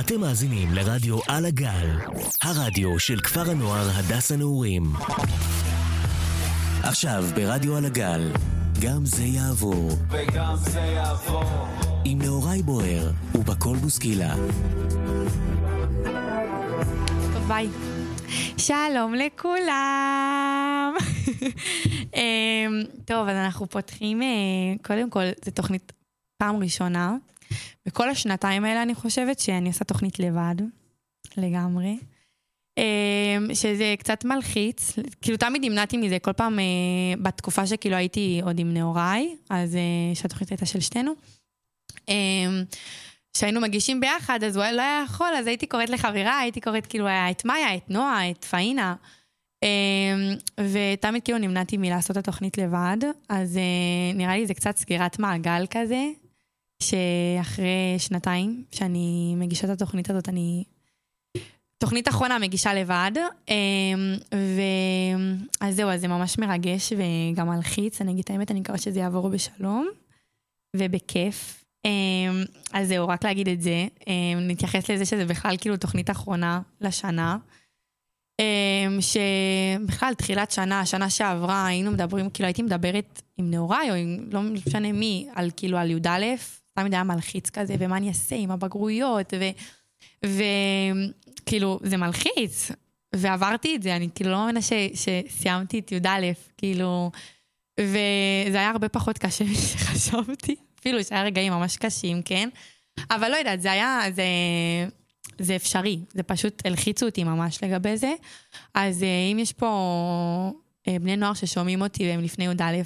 אתם מאזינים לרדיו על הגל, הרדיו של כפר הנוער הדס הנעורים. עכשיו ברדיו על הגל, גם זה יעבור. וגם זה יעבור. עם נאורי בוער ובקול בוסקילה. טוב, ביי. שלום לכולם. אמ, טוב, אז אנחנו פותחים, אה, קודם כל, זו תוכנית פעם ראשונה. בכל השנתיים האלה אני חושבת שאני עושה תוכנית לבד, לגמרי. אמ, שזה קצת מלחיץ, כאילו תמיד נמנעתי מזה כל פעם אה, בתקופה שכאילו הייתי עוד עם נעוריי, אז אה, שהתוכנית הייתה של שתינו. אמ, כשהיינו מגישים ביחד, אז הוא לא היה יכול, אז הייתי קוראת לחברה, הייתי קוראת כאילו את מאיה, את נועה, את פאינה. אמ, ותמיד כאילו נמנעתי מלעשות את התוכנית לבד, אז אה, נראה לי זה קצת סגירת מעגל כזה, שאחרי שנתיים שאני מגישה את התוכנית הזאת, אני... תוכנית אחרונה מגישה לבד, אמ, ו... אז זהו, אז זה ממש מרגש וגם מלחיץ, אני אגיד את האמת, אני מקווה שזה יעבור בשלום ובכיף. אמ, אז זהו, רק להגיד את זה. אמ, נתייחס לזה שזה בכלל כאילו תוכנית אחרונה לשנה. שבכלל, תחילת שנה, שנה שעברה, היינו מדברים, כאילו הייתי מדברת עם נעוריי, או עם לא משנה מי, על כאילו על י"א, תמיד היה מלחיץ כזה, ומה אני אעשה עם הבגרויות, וכאילו, זה מלחיץ. ועברתי את זה, אני כאילו לא מאמינה שסיימתי את י"א, כאילו, וזה היה הרבה פחות קשה משחשבתי, אפילו שהיה רגעים ממש קשים, כן? אבל לא יודעת, זה היה, זה, זה אפשרי, זה פשוט הלחיצו אותי ממש לגבי זה. אז אם יש פה בני נוער ששומעים אותי והם לפני י"א,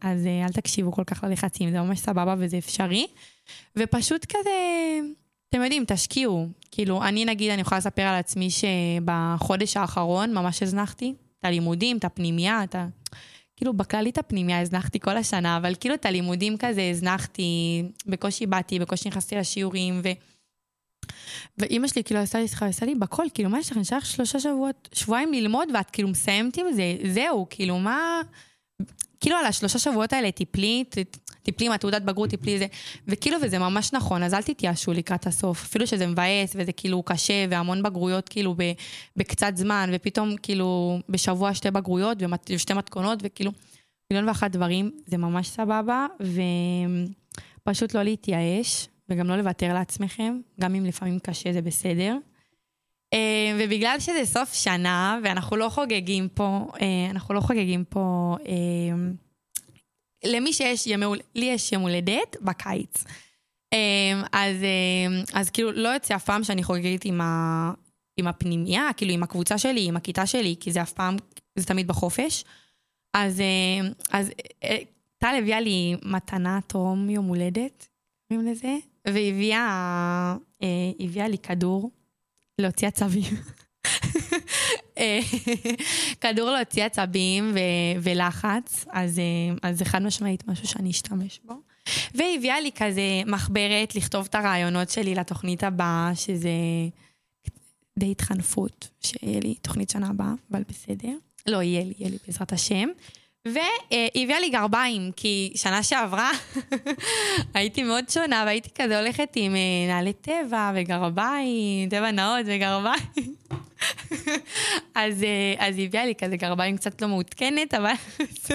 אז אל תקשיבו כל כך ללחצים, זה ממש סבבה וזה אפשרי. ופשוט כזה, אתם יודעים, תשקיעו. כאילו, אני נגיד, אני יכולה לספר על עצמי שבחודש האחרון ממש הזנחתי את הלימודים, את הפנימייה, את ה... כאילו, בכללית הפנימייה הזנחתי כל השנה, אבל כאילו את הלימודים כזה הזנחתי, בקושי באתי, בקושי נכנסתי לשיעורים, ו... ואימא שלי כאילו עשה לי, סליחה, עשה לי בכל, כאילו, מה יש לך, נשאר שלושה שבועות, שבועיים ללמוד, ואת כאילו מסיימת עם זה, זהו, כאילו, מה... כאילו על השלושה שבועות האלה טיפלי, טיפלי עם התעודת בגרות, טיפלי זה, וכאילו, וזה ממש נכון, אז אל תתייאשו לקראת הסוף, אפילו שזה מבאס וזה כאילו קשה, והמון בגרויות כאילו בקצת זמן, ופתאום כאילו בשבוע שתי בגרויות ושתי מתכונות, וכאילו מיליון ואחת דברים, זה ממש סבבה, ופשוט לא להתייאש, וגם לא לוותר לעצמכם, גם אם לפעמים קשה זה בסדר. ובגלל שזה סוף שנה, ואנחנו לא חוגגים פה, אנחנו לא חוגגים פה למי שיש ימי הולדת, לי יש יום הולדת בקיץ. אז, אז כאילו לא יוצא אף פעם שאני חוגגת עם, ה, עם הפנימייה, כאילו עם הקבוצה שלי, עם הכיתה שלי, כי זה אף פעם, זה תמיד בחופש. אז, אז טל הביאה לי מתנה טרום יום הולדת, קוראים לזה, והביאה לי כדור להוציא עצבים. כדור להוציא עצבים ו- ולחץ, אז, אז זה חד משמעית משהו שאני אשתמש בו. והיא הביאה לי כזה מחברת לכתוב את הרעיונות שלי לתוכנית הבאה, שזה די התחנפות, שיהיה לי תוכנית שנה הבאה, אבל בסדר. לא, יהיה לי, יהיה לי בעזרת השם. והיא הביאה לי גרביים, כי שנה שעברה הייתי מאוד שונה, והייתי כזה הולכת עם נעלי טבע וגרביים, טבע נאות וגרביים. אז, אז היא הביאה לי כזה גרביים קצת לא מעודכנת, אבל.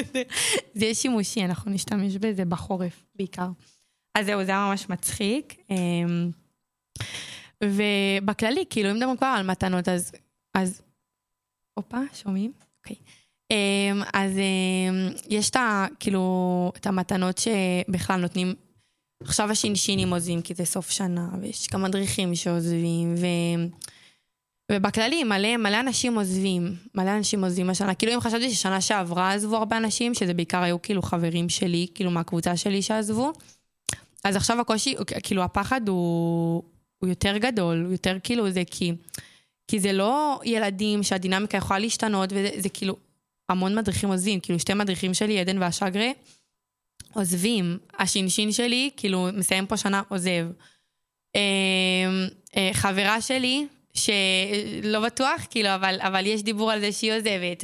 זה יהיה שימושי, אנחנו נשתמש בזה בחורף בעיקר. אז זהו, זה היה ממש מצחיק. ובכללי, כאילו, אם מדברים כבר על מתנות, אז... אז... הופה, שומעים? אוקיי. Okay. אז יש את ה... כאילו, את המתנות שבכלל נותנים... עכשיו השינשינים עוזבים, כי זה סוף שנה, ויש גם מדריכים שעוזבים, ו... ובכללי, מלא, מלא אנשים עוזבים, מלא אנשים עוזבים השנה. כאילו, אם חשבתי ששנה שעברה עזבו הרבה אנשים, שזה בעיקר היו כאילו חברים שלי, כאילו מהקבוצה שלי שעזבו, אז עכשיו הקושי, כאילו, הפחד הוא, הוא יותר גדול, הוא יותר כאילו זה כי... כי זה לא ילדים שהדינמיקה יכולה להשתנות, וזה זה כאילו המון מדריכים עוזבים, כאילו שתי מדריכים שלי, עדן והשגרה, עוזבים. השינשין שלי, כאילו, מסיים פה שנה, עוזב. חברה שלי, שלא בטוח, כאילו, אבל, אבל יש דיבור על זה שהיא עוזבת,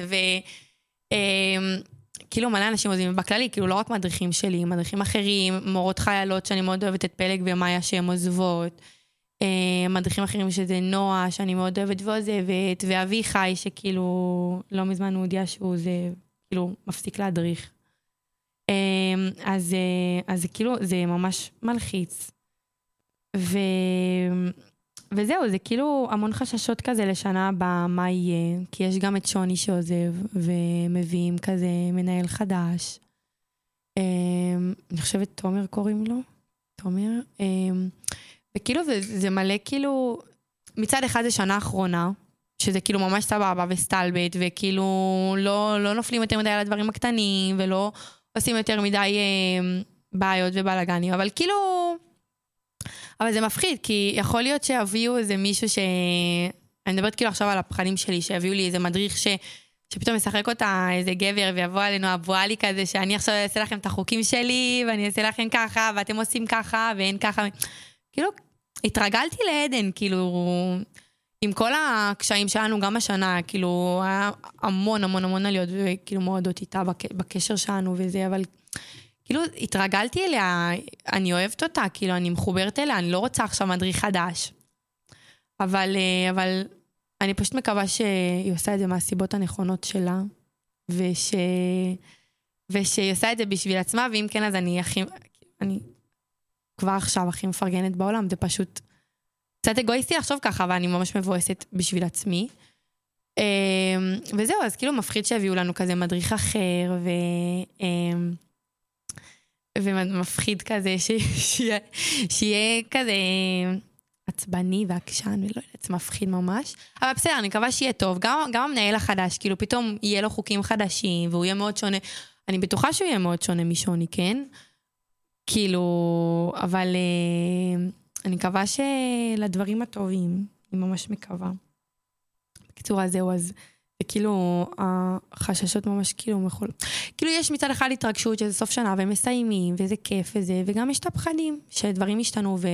וכאילו מלא אנשים עוזבים, בכללי, כאילו לא רק מדריכים שלי, מדריכים אחרים, מורות חיילות שאני מאוד אוהבת את פלג ומאיה שהן עוזבות, מדריכים אחרים, שזה נועה, שאני מאוד אוהבת ועוזבת, ואביחי, שכאילו, לא מזמן הוא הודיע שהוא זה, כאילו, מפסיק להדריך. אמ, אז, אה, אז כאילו, זה ממש מלחיץ. ו... וזהו, זה כאילו המון חששות כזה לשנה הבאה, מה יהיה, כי יש גם את שוני שעוזב, ומביאים כזה מנהל חדש. אני חושבת תומר קוראים לו, תומר. וכאילו זה, זה מלא כאילו, מצד אחד זה שנה אחרונה, שזה כאילו ממש סבבה וסטלבט, וכאילו לא, לא נופלים יותר מדי על הדברים הקטנים, ולא עושים יותר מדי אה, בעיות ובלאגנים, אבל כאילו... אבל זה מפחיד, כי יכול להיות שיביאו איזה מישהו ש... אני מדברת כאילו עכשיו על הפחדים שלי, שיביאו לי איזה מדריך ש... שפתאום ישחק אותה איזה גבר ויבוא עלינו אבואלי כזה, שאני עכשיו אעשה לכם את החוקים שלי, ואני אעשה לכם ככה, ואתם עושים ככה, ואין ככה. כאילו, התרגלתי לעדן, כאילו, עם כל הקשיים שלנו גם השנה, כאילו, היה המון המון המון עליות, וכאילו מועדות איתה בקשר שלנו וזה, אבל כאילו, התרגלתי אליה, אני אוהבת אותה, כאילו, אני מחוברת אליה, אני לא רוצה עכשיו מדריך חדש. אבל, אה, אבל אני פשוט מקווה שהיא עושה את זה מהסיבות הנכונות שלה, וש... ושהיא עושה את זה בשביל עצמה, ואם כן, אז אני הכי... אני כבר עכשיו הכי מפרגנת בעולם, זה פשוט קצת אגואיסטי לחשוב ככה, אבל אני ממש מבואסת בשביל עצמי. אמ, וזהו, אז כאילו מפחיד שיביאו לנו כזה מדריך אחר, ו... אמ, ומפחיד כזה, שיהיה, שיהיה כזה עצבני ועקשן, ולא יודעת, זה מפחיד ממש. אבל בסדר, אני מקווה שיהיה טוב. גם, גם המנהל החדש, כאילו פתאום יהיה לו חוקים חדשים, והוא יהיה מאוד שונה. אני בטוחה שהוא יהיה מאוד שונה משוני, כן? כאילו, אבל uh, אני מקווה שלדברים הטובים, אני ממש מקווה. בקיצור, אז זהו, אז כאילו, החששות ממש כאילו מכל... כאילו יש מצד אחד התרגשות שזה סוף שנה והם מסיימים, וזה כיף וזה, וגם יש את הפחדים, שדברים ישתנו ו...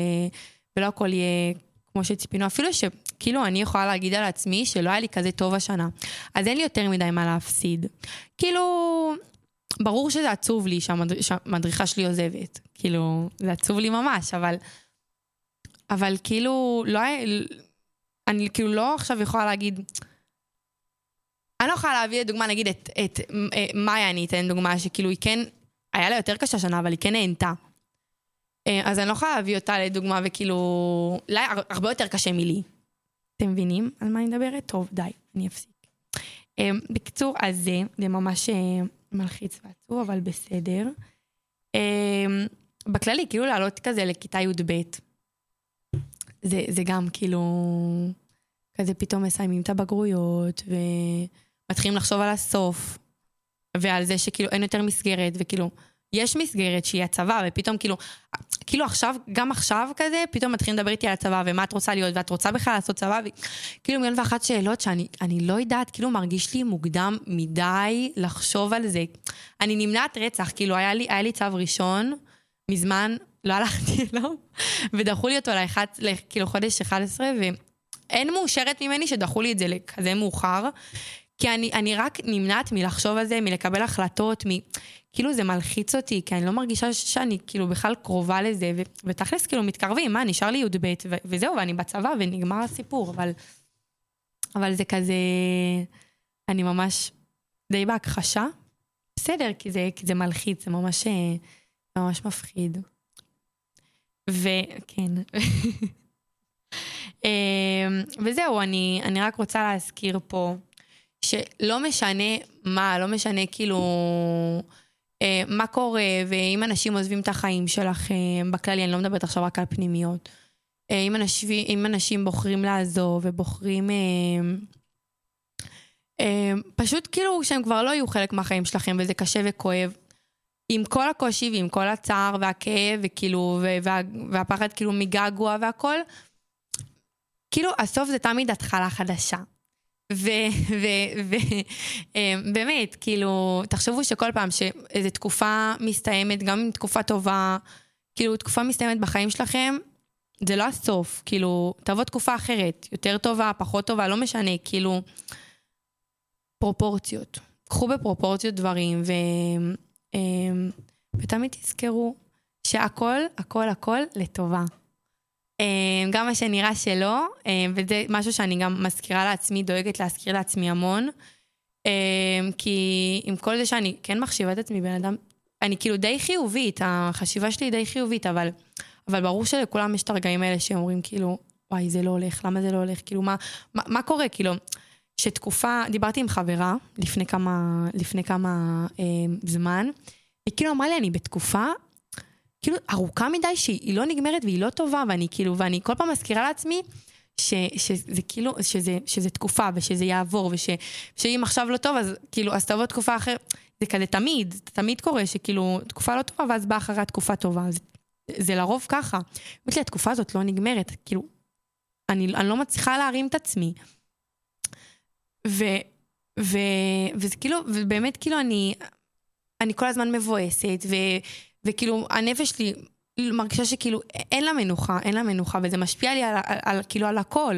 ולא הכל יהיה כמו שציפינו. אפילו שכאילו אני יכולה להגיד על עצמי שלא היה לי כזה טוב השנה, אז אין לי יותר מדי מה להפסיד. כאילו, ברור שזה עצוב לי שהמדריכה שהמדריך, שלי עוזבת. כאילו, זה עצוב לי ממש, אבל... אבל כאילו, לא. אני כאילו לא עכשיו יכולה להגיד... אני לא יכולה להביא לדוגמה, נגיד, את, את, את אה, מאיה, אני אתן דוגמה, שכאילו היא כן... היה לה יותר קשה שנה, אבל היא כן נהנתה. אה, אז אני לא יכולה להביא אותה לדוגמה, וכאילו... לה הרבה יותר קשה מלי. אתם מבינים על מה אני מדברת? טוב, די, אני אפסיק. אה, בקיצור, אז זה, זה ממש מלחיץ ועצוב, אבל בסדר. Um, בכללי, כאילו לעלות כזה לכיתה י"ב, זה, זה גם כאילו, כזה פתאום מסיימים את הבגרויות, ומתחילים לחשוב על הסוף, ועל זה שכאילו אין יותר מסגרת, וכאילו, יש מסגרת שהיא הצבא, ופתאום כאילו, כאילו עכשיו, גם עכשיו כזה, פתאום מתחילים לדבר איתי על הצבא, ומה את רוצה להיות, ואת רוצה בכלל לעשות צבא, וכאילו מיליון ואחת שאלות שאני לא יודעת, כאילו מרגיש לי מוקדם מדי לחשוב על זה. אני נמנעת רצח, כאילו היה לי, היה לי צו ראשון, מזמן, לא הלכתי אליו, ודחו לי אותו לאחד, כאילו חודש 11, ואין מאושרת ממני שדחו לי את זה לכזה מאוחר. כי אני, אני רק נמנעת מלחשוב על זה, מלקבל החלטות, מ... כאילו זה מלחיץ אותי, כי אני לא מרגישה שאני כאילו בכלל קרובה לזה, ו... ותכלס כאילו מתקרבים, מה, נשאר לי י"ב, ו... וזהו, ואני בצבא, ונגמר הסיפור, אבל... אבל זה כזה... אני ממש די בהכחשה. בסדר, כי זה, כי זה מלחיץ, זה ממש, ממש מפחיד. וכן. אמ, וזהו, אני, אני רק רוצה להזכיר פה שלא משנה מה, לא משנה כאילו אה, מה קורה, ואם אנשים עוזבים את החיים שלכם, בכללי, אני לא מדברת עכשיו רק על פנימיות. אה, אם, אנשים, אם אנשים בוחרים לעזוב ובוחרים... אה, אה, פשוט כאילו שהם כבר לא יהיו חלק מהחיים שלכם, וזה קשה וכואב. עם כל הקושי ועם כל הצער והכאב, וכאילו, וה, והפחד כאילו מגעגוע והכל, כאילו, הסוף זה תמיד התחלה חדשה. ובאמת, כאילו, תחשבו שכל פעם שאיזו תקופה מסתיימת, גם אם תקופה טובה, כאילו, תקופה מסתיימת בחיים שלכם, זה לא הסוף, כאילו, תבוא תקופה אחרת, יותר טובה, פחות טובה, לא משנה, כאילו, פרופורציות. קחו בפרופורציות דברים, ו... אמ, ותמיד תזכרו שהכל, הכל, הכל לטובה. אה, גם מה שנראה שלא, אה, וזה משהו שאני גם מזכירה לעצמי, דואגת להזכיר לעצמי המון. אה, כי עם כל זה שאני כן מחשיבה את עצמי בן אדם, אני כאילו די חיובית, החשיבה שלי היא די חיובית, אבל, אבל ברור שלכולם יש את הרגעים האלה שאומרים כאילו, וואי, זה לא הולך, למה זה לא הולך? כאילו, מה, מה, מה קורה? כאילו, שתקופה, דיברתי עם חברה לפני כמה, לפני כמה אה, זמן, היא כאילו אמרה לי, אני בתקופה כאילו ארוכה מדי שהיא לא נגמרת והיא לא טובה, ואני כאילו, ואני כל פעם מזכירה לעצמי ש, שזה כאילו, שזה, שזה תקופה ושזה יעבור, ושאם עכשיו לא טוב, אז כאילו, אז תבוא תקופה אחרת. זה כזה תמיד, תמיד קורה שכאילו, תקופה לא טובה, ואז באה אחריה תקופה טובה. זה, זה לרוב ככה. אמרתי לי, התקופה הזאת לא נגמרת, כאילו, אני, אני לא מצליחה להרים את עצמי. ו, ו, וזה כאילו, ובאמת כאילו אני, אני כל הזמן מבואסת, ו, וכאילו הנפש שלי מרגישה שכאילו אין לה מנוחה, אין לה מנוחה, וזה משפיע לי על, על, על, כאילו על הכל.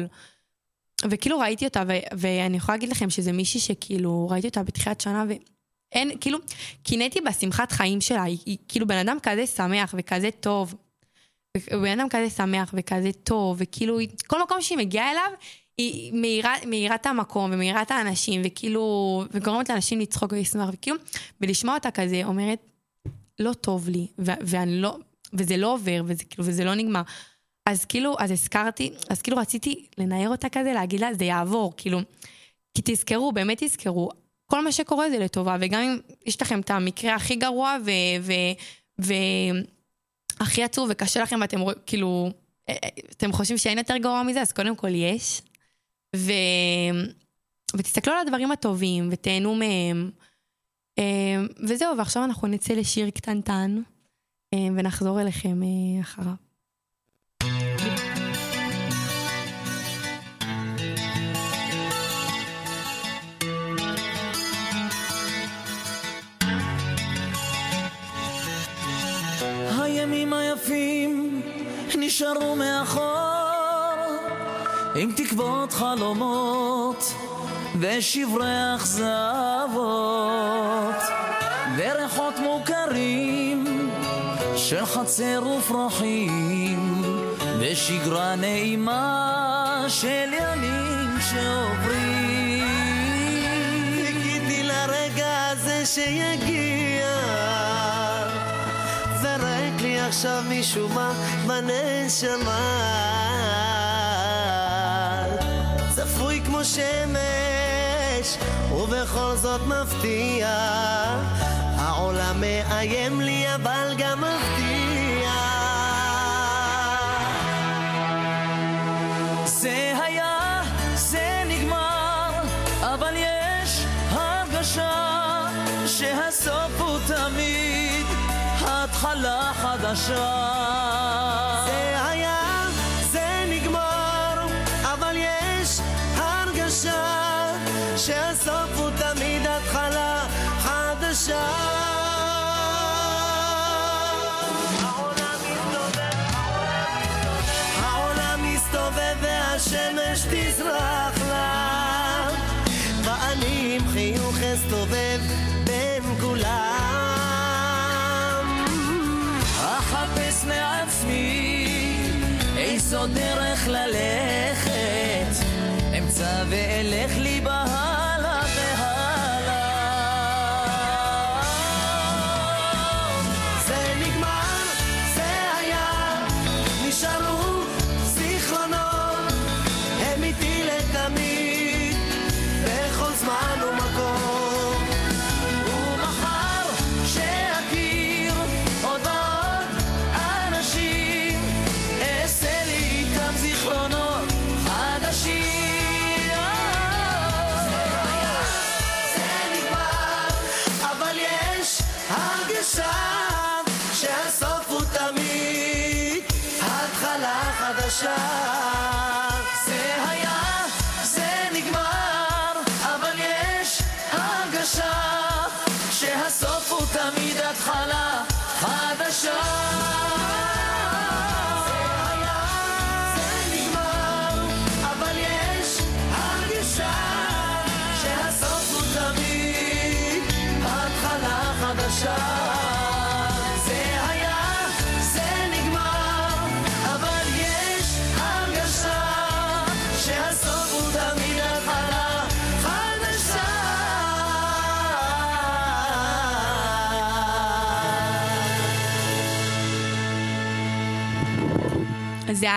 וכאילו ראיתי אותה, ו, ואני יכולה להגיד לכם שזה מישהי שכאילו ראיתי אותה בתחילת שנה, ואין, כאילו, קינאתי בשמחת חיים שלה, היא, היא כאילו בן אדם כזה שמח וכזה טוב. בן אדם כזה שמח וכזה טוב, וכאילו, כל מקום שהיא מגיעה אליו, היא מאירה, מאירה את המקום ומאירה את האנשים, וכאילו, וגורמת לאנשים לצחוק ולשמח, וכאילו, ולשמוע אותה כזה אומרת, לא טוב לי, ו- ואני לא, וזה לא עובר, וזה כאילו, וזה לא נגמר. אז כאילו, אז הזכרתי, אז כאילו רציתי לנער אותה כזה, להגיד לה, זה יעבור, כאילו, כי תזכרו, באמת תזכרו, כל מה שקורה זה לטובה, וגם אם יש לכם את המקרה הכי גרוע, ו... ו, ו עצוב וקשה לכם ואתם כאילו, אה, אה, אתם חושבים שאין יותר גרוע מזה, אז קודם כל יש. ו... ותסתכלו על הדברים הטובים ותהנו מהם. אה, וזהו, ועכשיו אנחנו נצא לשיר קטנטן ונחזור אליכם אחריו. הימים היפים נשארו מאחור עם תקוות חלומות ושברי אכזבות וריחות מוכרים של חצר ופרחים ושגרה נעימה של ימים שעוברים. חיכיתי לרגע הזה שיגיע זרק לי עכשיו משום מה בנשמה. צפוי כמו שמש ובכל זאת מפתיע העולם מאיים לי אבל גם מבטיח זה היה, זה נגמר, אבל יש הרגשה שהסוף הוא תמיד התחלה חדשה. חדשה. העולם מסתובב, העולם מסתובב והשמש תזרח לה, ואני עם חיוך אסתובב בין כולם. אחפש מעצמי איזו דרך ללכת, אמצא ואלך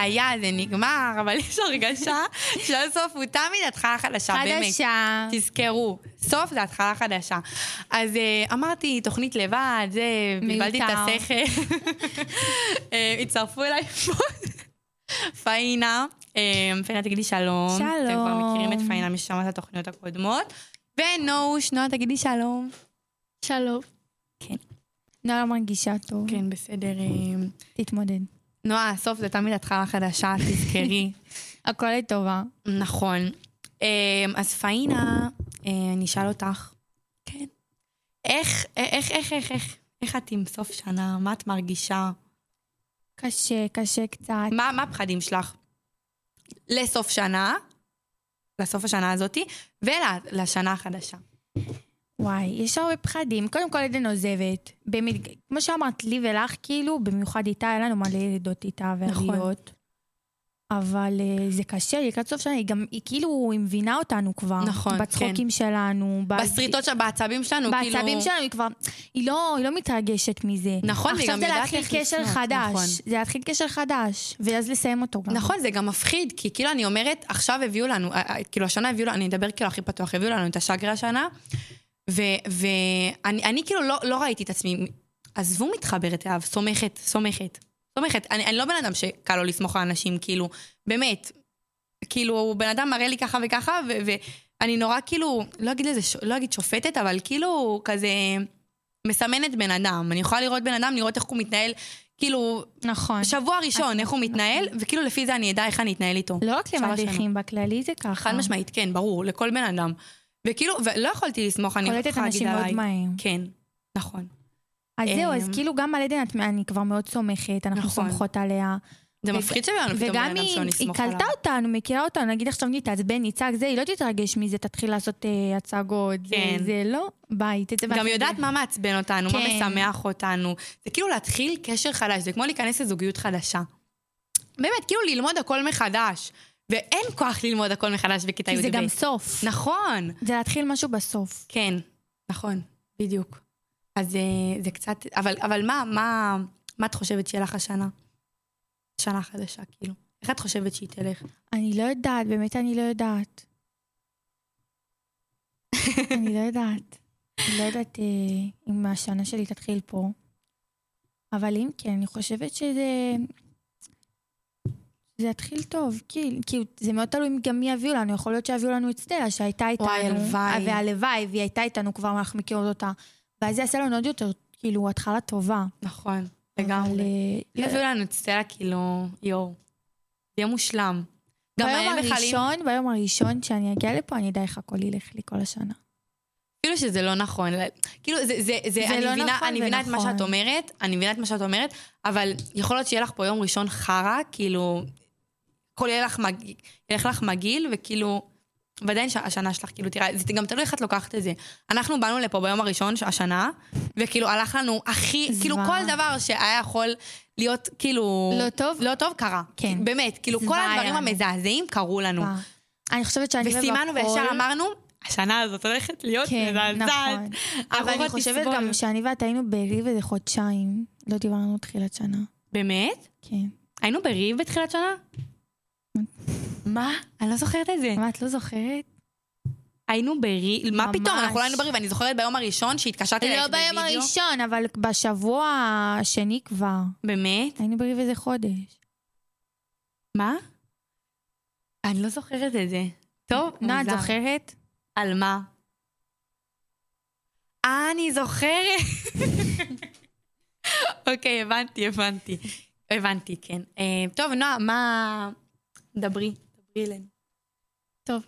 היה, זה נגמר, אבל יש הרגשה שהסוף הוא תמיד התחלה חדשה, באמת. חדשה. תזכרו, סוף זה התחלה חדשה. אז uh, אמרתי, תוכנית לבד, זה, בלבלתי את. השכל. אה, הצטרפו אליי פה פאינה. אה, פאינה, תגידי שלום. שלום. אתם כבר מכירים את פאינה מי ששמע את התוכניות הקודמות. ונוש, נועה, תגידי שלום. שלום. נועה לא מרגישה טוב. כן, בסדר. תתמודד. נועה, הסוף זה תמיד התחלה חדשה, תזכרי. הכל לטובה. נכון. אה, אז פאינה, אה, אני אשאל אותך, כן, איך, איך, איך, איך, איך, איך את עם סוף שנה? מה את מרגישה? קשה, קשה קצת. מה, מה הפחדים שלך? לסוף שנה, לסוף השנה הזאתי, ולשנה החדשה. וואי, יש הרבה פחדים. קודם כל עדן עוזבת. באמת, כמו שאמרת, לי ולך, כאילו, במיוחד איתה, היה לנו מלא לידות איתה נכון. ועליות. אבל uh, זה קשה, לקראת סוף שנה, היא גם, היא כאילו, היא מבינה אותנו כבר. נכון, בצחוקים שלנו. ב- בסריטות שלה, בעצבים שלנו, כאילו... בעצבים שלנו, היא כבר, היא לא, היא לא מתרגשת מזה. נכון, והיא גם עכשיו זה יודעת להתחיל איך קשר לפנות, חדש. נכון. זה להתחיל קשר חדש, ואז לסיים אותו גם. נכון, זה גם מפחיד, כי כאילו אני אומרת, עכשיו הביאו לנו, כאילו השנה הביאו לנו, אני אדבר כאילו הכי פתוח, הביאו לנו את השגרה השנה, ואני אני כאילו לא, לא ראיתי את עצמי, עזבו מתחברת אליו, סומכת, סומכת, סומכת. אני, אני לא בן אדם שקל לו לסמוך על אנשים, כאילו, באמת, כאילו, הוא בן אדם מראה לי ככה וככה, ו- ואני נורא כאילו, לא אגיד לזה, לא אגיד שופטת, אבל כאילו, כזה מסמנת בן אדם. אני יכולה לראות בן אדם, לראות איך הוא מתנהל, כאילו, נכון. שבוע ראשון, איך הוא מתנהל, וכאילו לפי זה אני אדע איך אני אתנהל איתו. לא רק. למדריכים, בכללי זה ככה. חד משמעית, כן, ברור, לכל בן אדם. וכאילו, ולא יכולתי לסמוך, אני קולטת יכולה להגיד אנשים מאוד עליי. מהר. כן, נכון. אז זהו, אז אמ, כאילו גם על עדן אני כבר מאוד סומכת, אנחנו נכון. סומכות עליה. זה מפחיד שלנו פתאום בן וגם אדם היא, שלא היא נסמוך קלטה עליו. אותנו, מכירה אותנו, נגיד עכשיו נתעצבן, נצעק זה, היא לא תתרגש מזה, תתחיל לעשות אה, הצגות, כן. זה לא, ביי, תצא גם יודעת. מה מעצבן אותנו, מה כן. משמח אותנו. זה כאילו להתחיל קשר חדש, זה כמו להיכנס לזוגיות חדשה. באמת, כאילו ללמוד הכל מחדש. ואין כוח ללמוד הכל מחדש בכיתה כי י"ב. זה גם סוף. נכון. זה להתחיל משהו בסוף. כן, נכון, בדיוק. אז אה, זה קצת... אבל, אבל מה, מה, מה את חושבת שיהיה לך השנה? שנה חדשה, כאילו. איך את חושבת שהיא תלך? אני לא יודעת, באמת אני לא יודעת. אני לא יודעת. אני לא יודעת אה, אם השנה שלי תתחיל פה. אבל אם כן, אני חושבת שזה... זה יתחיל טוב, כי, כי זה מאוד תלוי גם מי יביאו לנו, יכול להיות שיביאו לנו את סטלה שהייתה איתנו. וואי, הלוואי. והלוואי, והיא הייתה איתנו כבר, אנחנו מכירות אותה. ואז זה יעשה לנו עוד יותר, כאילו, התחלה טובה. נכון, לגמרי. אה, יביאו לנו את סטלה, כאילו, יואו. זה יהיה מושלם. גם ביום. הראשון, ביום הראשון שאני אגיע לפה, אני אדע איך הכל ילך לי כל השנה. אפילו שזה לא נכון. כאילו, זה, זה, זה, זה אני לא מבינה, נכון אני מבינה את מה. שאת אומרת, אני מבינה את מה שאת אומרת, אבל יכול להיות שיהיה לך פה יום ראשון חרא, כאילו, הכל יהיה לך, מג... ילך לך מגעיל, וכאילו, ועדיין שהשנה שלך, כאילו, תראה, זה גם תלוי איך את לוקחת את זה. אנחנו באנו לפה ביום הראשון של השנה, וכאילו, הלך לנו הכי, כאילו, זוועה. כל דבר שהיה יכול להיות, כאילו... לא טוב? לא טוב, קרה. כן. באמת, כאילו, כל הדברים היה. המזעזעים קרו לנו. וואו. אני חושבת שאני וסימנו ובכל- וישר אמרנו, השנה הזאת הולכת להיות כן, מזעזעת. נכון. אבל אני חושבת. גם שאני ואת היינו בריב איזה חודשיים. לא דיברנו תחילת שנה. באמת? כן. היינו בריב בתחילת שנה? מה? אני לא זוכרת את זה. מה, את לא זוכרת? היינו בריב, מה ממש. פתאום? אנחנו לא היינו בריב. אני זוכרת ביום הראשון שהתקשרתי אלייך לא בווידאו. ביום הראשון, אבל בשבוע השני כבר. באמת? היינו בריב איזה חודש. מה? אני לא זוכרת את זה. טוב, נועה, את. זוכרת? על מה? אה, אני זוכרת. אוקיי, הבנתי, הבנתי. הבנתי, כן. אה, טוב, נועה, מה... דברי, דברי אלינו. טוב.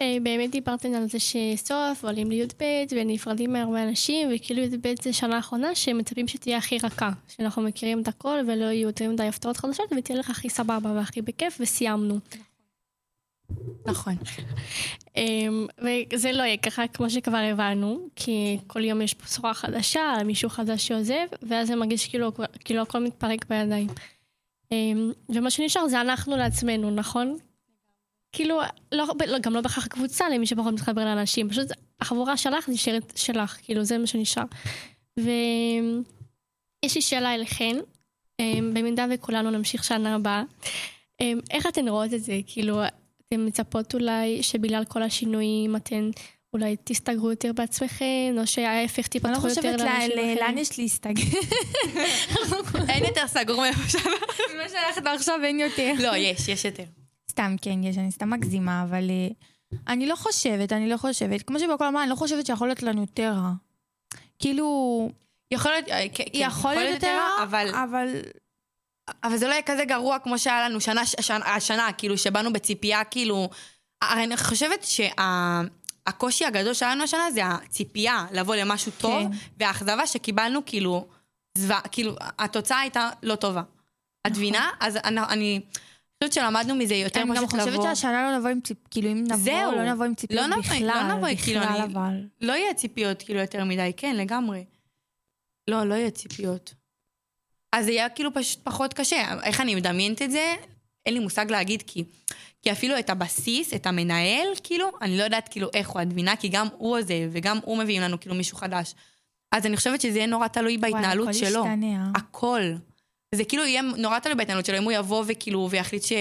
אה, באמת דיברתם על זה שסוף עולים לי"ב ונפרדים מהרבה אנשים וכאילו י"ב זה שנה אחרונה שמצפים שתהיה הכי רכה שאנחנו מכירים את הכל ולא יהיו יותר מדי הפתעות חדשות ותהיה לך הכי סבבה והכי בכיף וסיימנו. נכון. אמ, וזה לא יהיה ככה כמו שכבר הבנו כי כל יום יש בשורה חדשה על מישהו חדש שעוזב ואז זה מרגיש כאילו, כאילו הכל מתפרק בידיים. אמ, ומה שנשאר זה אנחנו לעצמנו נכון? כאילו, לא, לא, גם לא בהכרח קבוצה למי שפחות מתחבר לאנשים, פשוט החבורה שלך נשארת שלך, כאילו זה מה שנשאר. ויש לי שאלה אליכן, אמ, במידה וכולנו נמשיך שנה הבאה, אמ, איך אתן רואות את זה? כאילו, אתן מצפות אולי שבגלל כל השינויים אתן אולי תסתגרו יותר בעצמכם, או שההפך אני לא תיפתחו יותר חושבת לאנשים אחרים? לאן יש להסתגר. אין יותר סגור מאיפה שאנחנו. מה שהלכת עכשיו אין יותר. לא, יש, יש יותר. סתם, כן, יש, אני סתם מגזימה, אבל אה, אני לא חושבת, אני לא חושבת. כמו שבכל אמרה, אני לא חושבת שיכול להיות לנו יותר רע. כאילו, יכול להיות, אה, כן, יכול להיות יותר רע, אבל... אבל... אבל זה לא יהיה כזה גרוע כמו שהיה לנו שנה, שנה, השנה, כאילו, שבאנו בציפייה, כאילו... הרי אני חושבת שהקושי הגדול שלנו השנה זה הציפייה לבוא למשהו טוב, כן. והאכזבה שקיבלנו, כאילו, זוועה, כאילו, התוצאה הייתה לא טובה. את מבינה? אז אני, אני חושבת שלמדנו מזה יותר נכון. אני פשוט גם לבוא... חושבת שהשנה לא נבוא עם ציפיות, כאילו אם נבוא, זהו. לא נבוא עם ציפיות לא בכלל, לא נבוא, כאילו, בכלל אני- אבל. לא יהיה ציפיות כאילו יותר מדי, כן, לגמרי. לא, לא יהיה ציפיות. אז זה יהיה כאילו פשוט פחות קשה. איך אני מדמיינת את זה? אין לי מושג להגיד, כי, כי אפילו את הבסיס, את המנהל, כאילו, אני לא יודעת כאילו איך הוא, את מבינה? כי גם הוא עוזב, וגם הוא מביאים לנו כאילו מישהו חדש. אז אני חושבת שזה יהיה נורא תלוי בהתנהלות הכל שלו. ישתנה, אה? הכל. זה כאילו יהיה נורא תלוי בהתנהלות שלו, אם הוא יבוא וכאילו, ויחליט ש...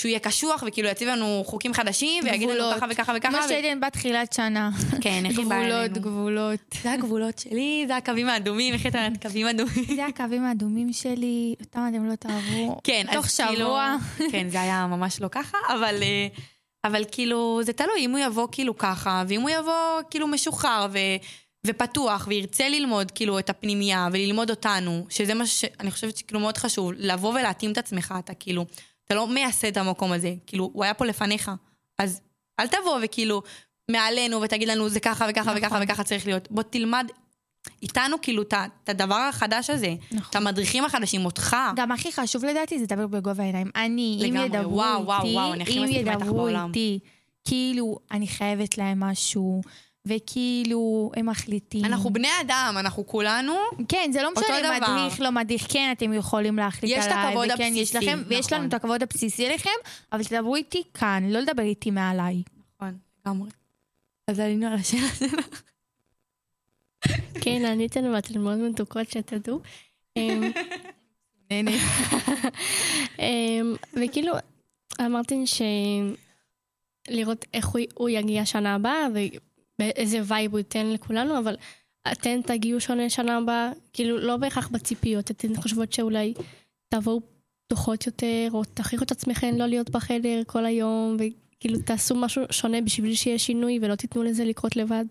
שהוא יהיה קשוח, וכאילו יציב לנו חוקים חדשים, ויגיד לנו גבולות. ככה וככה וככה. כמו שהייתן בתחילת שנה. כן, איך היא באה גבולות, אלינו. גבולות. זה הגבולות שלי, זה הקווים האדומים, איך אתה אומרת קווים אדומים? זה הקווים האדומים שלי, אותם אתם לא תאהבו. כן, תוך אז כאילו... שבוע. כן, זה היה ממש לא ככה, אבל, אה, אבל כאילו, זה תלוי אם הוא יבוא כאילו ככה, ואם הוא יבוא כאילו משוחרר ו, ופתוח, וירצה ללמוד כאילו את הפנימייה, וללמוד אותנו, שזה מה שאני חושבת שכאילו מאוד חשוב, לבוא ולהתאים את עצמך, אתה כאילו, אתה לא מייסד את המקום הזה, כאילו, הוא היה פה לפניך, אז אל תבוא וכאילו מעלינו ותגיד לנו זה ככה וככה וככה נכון. וככה צריך להיות. בוא תלמד איתנו כאילו את הדבר החדש הזה, נכון. את המדריכים החדשים, אותך. גם הכי חשוב לדעתי זה לדבר בגובה העיניים. אני, אם לגמרי, ידברו וואו, וואו, איתי, וואו, אני הכי אם ידברו. איתי, כאילו, אני חייבת להם משהו, וכאילו, הם מחליטים. אנחנו בני אדם, אנחנו כולנו, כן, זה לא משנה דבר. מדריך, לא מדריך, כן, אתם יכולים להחליט יש את עליי. הכבוד וכן, יש הבסיסי, לכם, ויש לנו נכון. את הכבוד הבסיסי לכם, אבל תדברו איתי כאן, לא לדבר איתי מעליי. נכון, לגמרי. אז עלינו על השאלה שלך. כן, עניתן ואתן מאוד מתוקות שתדעו. אמ, אמ, וכאילו, אמרתם ש... לראות איך הוא יגיע שנה הבאה ואיזה וייב הוא ייתן לכולנו, אבל אתן תגיעו שונה שנה הבאה, כאילו לא בהכרח בציפיות, אתן חושבות שאולי תבואו פתוחות יותר, או תכריחו את עצמכם לא להיות בחדר כל היום, וכאילו תעשו משהו שונה בשביל שיהיה שינוי ולא תיתנו לזה לקרות לבד.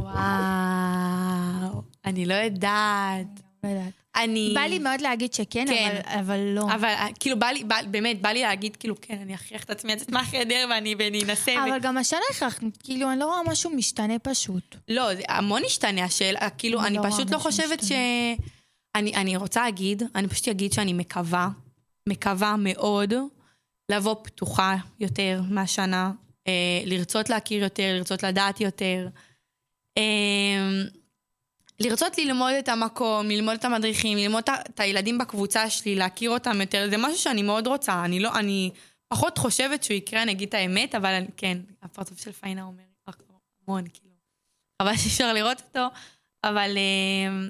וואו, אני לא יודעת. לא יודעת. אני... בא לי מאוד להגיד שכן, כן. אבל- אבל לא. אבל אה, כאילו בא לי, בא- באמת, בא לי להגיד, כאילו, כן, אני אכריח את עצמי לצאת מהחדר ואני אנסה. ו- אבל גם השנה הכרחנו, כאילו, אני לא רואה משהו משתנה פשוט. לא, זה המון השתנה השאלה, כאילו, אני אני לא פשוט לא חושבת ש... משתנה. אני, אני רוצה להגיד, אני פשוט אגיד שאני מקווה, מקווה מאוד לבוא פתוחה יותר מהשנה, אה, לרצות להכיר יותר, לרצות לדעת יותר, אה, לרצות ללמוד את המקום, ללמוד את המדריכים, ללמוד את, הילדים בקבוצה שלי, להכיר אותם יותר, זה משהו שאני מאוד רוצה, אני לא, אני פחות חושבת שהוא יקרה, אני אגיד את האמת, אבל כן, הפרצוף של פיינה אומר המון, כאילו. חבל שאי אפשר לראות אותו, אבל, אה,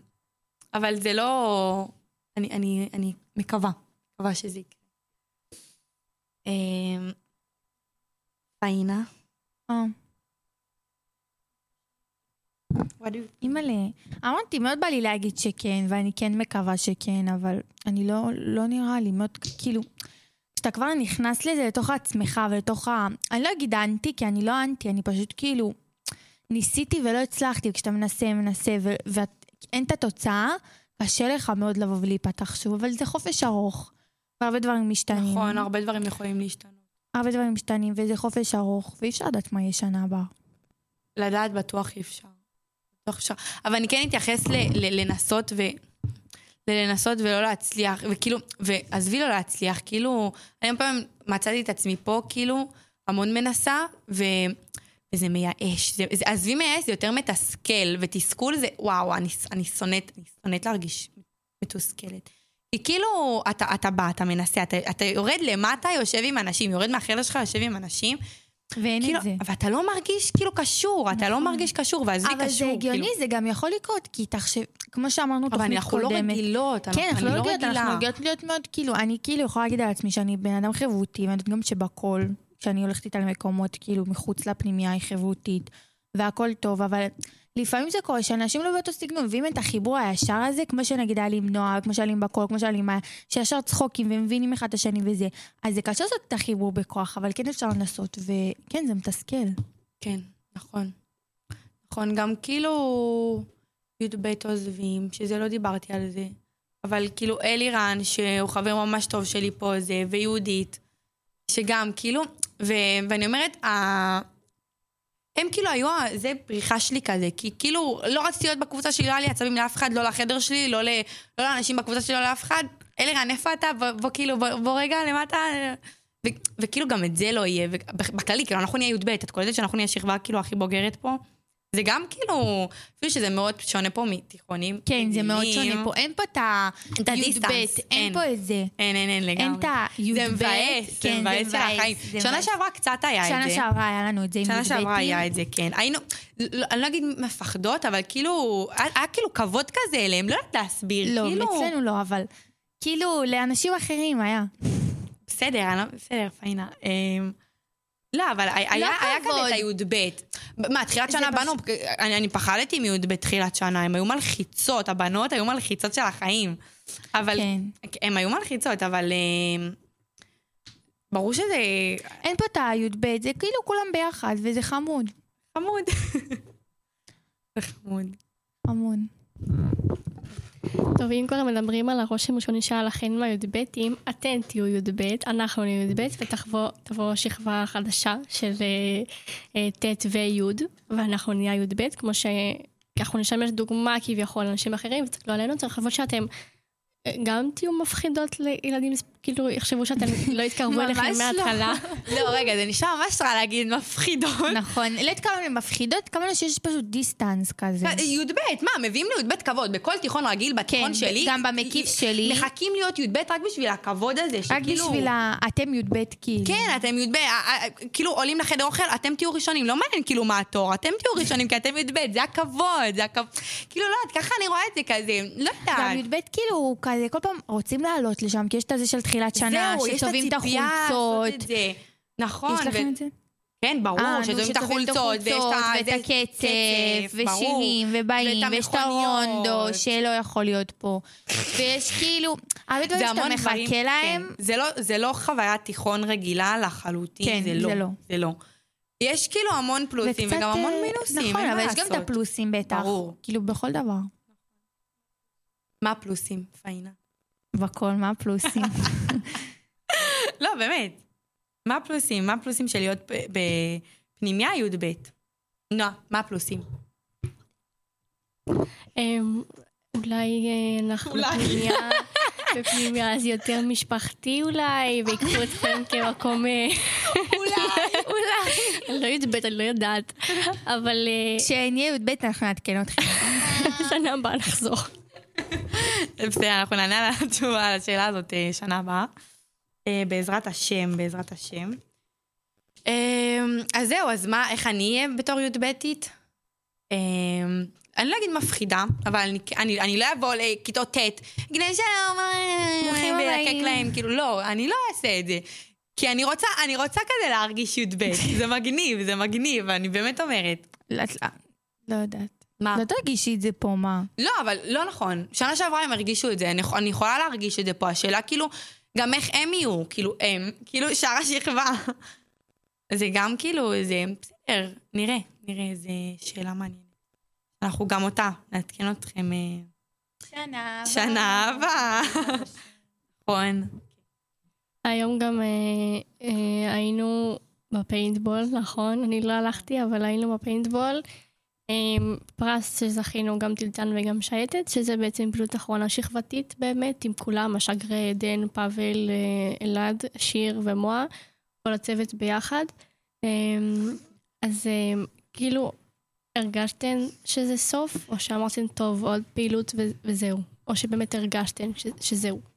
אבל זה לא... אני, אני, אני מקווה, מקווה שזה יקרה. אה, פיינה. אימא'לה, אמרתי, מאוד בא לי להגיד שכן, ואני כן מקווה שכן, אבל אני לא, לא נראה לי, מאוד, כאילו, כשאתה כבר נכנס לזה לתוך עצמך ולתוך ה... אני לא אגיד אנטי, כי אני לא אנטי, אני פשוט כאילו, ניסיתי ולא הצלחתי, וכשאתה מנסה, מנסה, ואין את התוצאה, קשה לך מאוד לבוא ולהיפתח שוב, אבל זה חופש ארוך, והרבה דברים משתנים. נכון, הרבה דברים יכולים להשתנות. הרבה דברים משתנים, וזה חופש ארוך, ואי אפשר לדעת מה יהיה שנה הבאה. לדעת בטוח אי אפשר. בטוח אפשר. אבל אני כן אתייחס ל, ל, לנסות ו... ללנסות ולא להצליח, וכאילו, ועזבי לא להצליח, כאילו, אני פעם מצאתי את עצמי פה, כאילו, המון מנסה, ו... וזה מייאש. זה, עזבי מייאש, זה יותר מתסכל, ותסכול זה, וואו, אני, אני שונאת, אני שונאת להרגיש מתוסכלת. כי כאילו, אתה, אתה בא, אתה מנסה, אתה, אתה יורד למטה, יושב עם אנשים, יורד מהחדר שלך, יושב עם אנשים, ואין כאילו, את זה. ואתה לא מרגיש כאילו קשור, אתה לא מרגיש קשור, ועזבי קשור. אבל זה הגיוני, כאילו. זה גם יכול לקרות, כי תחשב, כמו שאמרנו, אבל תוכנית אנחנו לא קודמת. רגילות, כן, אנחנו לא לא רגילות, אנחנו רגילה. רגילות להיות מאוד, כאילו, אני כאילו יכולה להגיד על עצמי שאני בן אדם חברותי, ואני יודעת גם שבכל, כשאני הולכת איתה למקומות, כאילו, מחוץ לפנימייה היא חברותית, והכל טוב, אבל לפעמים זה קורה שאנשים לא באותו סגנון, ואם את החיבור הישר הזה, כמו שנגיד היה לי עם נועה, כמו שהיה לי עם בקול, כמו שהיה לי עם מאיה, שישר צחוקים ומבינים אחד את השני וזה, אז זה קשה לעשות את החיבור בכוח, אבל כן אפשר לנסות, וכן, זה מתסכל. כן, נכון. נכון, גם כאילו י"ב עוזבים, שזה לא דיברתי על זה, אבל כאילו אלירן, שהוא חבר ממש טוב שלי פה, זה, ויהודית, שגם כאילו, ו, ואני אומרת, ה... הם כאילו היו, זה פריחה שלי כזה, כי כאילו לא רציתי להיות בקבוצה שלי, לא היה לי עצבים לאף אחד, לא לחדר שלי, לא, ל, לא לאנשים בקבוצה שלי, לא לאף אחד. אלירן, איפה אתה? בוא, בוא כאילו, בוא, בוא רגע למטה. וכאילו גם את זה לא יהיה, ובכללי, כאילו אנחנו נהיה י"ב, את קולטת שאנחנו נהיה שכבה כאילו הכי בוגרת פה? זה גם כאילו, אפילו שזה מאוד שונה פה מתיכונים. כן, זה מאוד. שונה פה. אין פה את ה... את הדיסטנס, י"ב, אין. פה את זה. אין, אין, אין לגמרי. אין את ה-י"ב. זה מבאס, זה כן, זה מבאס של החיים. שנה. שעברה קצת היה את זה. שנה שעברה היה לנו את זה עם שנה י"בים. שעברה היה את זה, כן. היינו, לא, אני לא אגיד מפחדות, אבל כאילו, היה, כאילו כבוד כזה אליהם, לא יודעת להסביר. לא, כאילו, אצלנו לא, אבל כאילו לאנשים אחרים היה. בסדר, לא, בסדר, פאינה. לא, אבל היה, היה, היה. כזה את הי"ב. מה, תחילת שנה באנו, אני, אני פחדתי מי"ב תחילת שנה, הם היו מלחיצות, הבנות היו מלחיצות של החיים. אבל, כן. הם היו מלחיצות, אבל אמ, ברור שזה אין פה את הי"ב, זה כאילו כולם ביחד, וזה חמוד. חמוד. זה חמוד. חמוד. טוב, אם כבר מדברים על הרושם הראשוני שהיה לכם עם הי"בים, אתן תהיו י"ב, אנחנו נהיה י"ב, ותבוא שכבה חדשה של אה, אה, ט' וי', ואנחנו נהיה י"ב, כמו ש... אנחנו נשמש דוגמה כביכול לאנשים אחרים, ותסתכלו עלינו, צריך לחשוב שאתם אה, גם תהיו מפחידות לילדים, כאילו יחשבו שאתם לא יתקרבו ממש אליכם לא. מההתחלה. לא, רגע, זה נשמע ממש רע להגיד מפחידות. נכון. לא התכוונו למפחידות, התכוונו שיש פשוט דיסטנס כזה. י"ב, מה, מביאים לי"ב כבוד. בכל תיכון רגיל, בתיכון כן, שלי... גם במקיף שלי. מחכים להיות י"ב רק בשביל הכבוד הזה, רק שכאילו... בשביל ה... אתם י"ב כאילו. כן, אתם י"ב, אה, אה, כאילו עולים לחדר אוכל, אתם תהיו ראשונים, לא מעניין כאילו מה התור, אתם תהיו ראשונים כי אתם י"ב, זה הכבוד, זה הכבוד. כאילו, לא יודעת, ככה אני רואה את זה כזה, לא גם יודעת. י"ב כאילו כזה, כל פעם רוצים לעלות לשם, כי יש את הזה של תחילת שנה, זהו, שצובעים את לעשות החולצות. את זה. נכון. יש ו- לכם את זה? כן, ברור, אה, שצובעים את החולצות, ויש את ה... ואת זה- הקצב, ברור. ושירים, ובאים, ויש את. הרונדו, שלא יכול להיות פה. ויש כאילו, הרבה דברים שאתה מחכה להם. כן. זה לא, זה לא חוויית תיכון רגילה לחלוטין, כן, זה לא. זה לא. לא. יש כאילו המון פלוסים וגם המון אה, מינוסים, נכון, אבל יש גם את. הפלוסים בטח. ברור. כאילו, בכל דבר. מה הפלוסים, פאינה? בכל, מה הפלוסים? לא, באמת. מה הפלוסים? מה הפלוסים של להיות בפנימיה י"ב? נועה, מה הפלוסים? אמ, אולי אה, אנחנו אולי. בפנימיה, בפנימיה אז יותר משפחתי אולי, ויקחו אתכם כמקום... אה, אולי. אני לא יודעת, אני לא יודעת. אבל אה, כשנהיה י"ב אנחנו נעדכן אתכם. שנה הבאה נחזור. בסדר, אנחנו נענה על התשובה על השאלה הזאת אה, שנה הבאה. אה, בעזרת השם, בעזרת השם. אה, אז זהו, אז מה, איך אני אהיה בתור י"בית? אני לא אגיד מפחידה, אבל אני, אני, אני לא אבוא לכיתות ט', אגיד להם שלום, ברוכים ולקק הבאים. להם, כאילו, לא, אני לא אעשה את זה. כי אני רוצה, אני רוצה כזה להרגיש י"ב, זה מגניב, זה מגניב, אני באמת אומרת. לא לא יודעת. מה? לא תרגישי את זה פה, מה? לא, אבל לא נכון. שנה שעברה הם הרגישו את זה, אני, אני יכולה להרגיש את זה פה. השאלה כאילו, גם איך הם יהיו, כאילו הם, כאילו שאר השכבה. זה גם כאילו, זה בסדר, נראה, נראה, זו שאלה מעניינת. אנחנו גם אותה, נעדכן אתכם אה, שנה שנה הבאה. נכון. היום גם אה, אה, היינו בפיינטבול, נכון? אני לא הלכתי, אבל היינו בפיינטבול. אה, פרס שזכינו גם טילטן וגם שייטת, שזה בעצם פעילות אחרונה שכבתית באמת, עם כולם, השגרי עדן, פאבל, אה, אלעד, שיר ומועה, כל הצוות ביחד. אה, אז אה, כאילו, הרגשתן שזה סוף, או שאמרתם, טוב, עוד פעילות וזהו? או שבאמת הרגשתן ש- שזהו?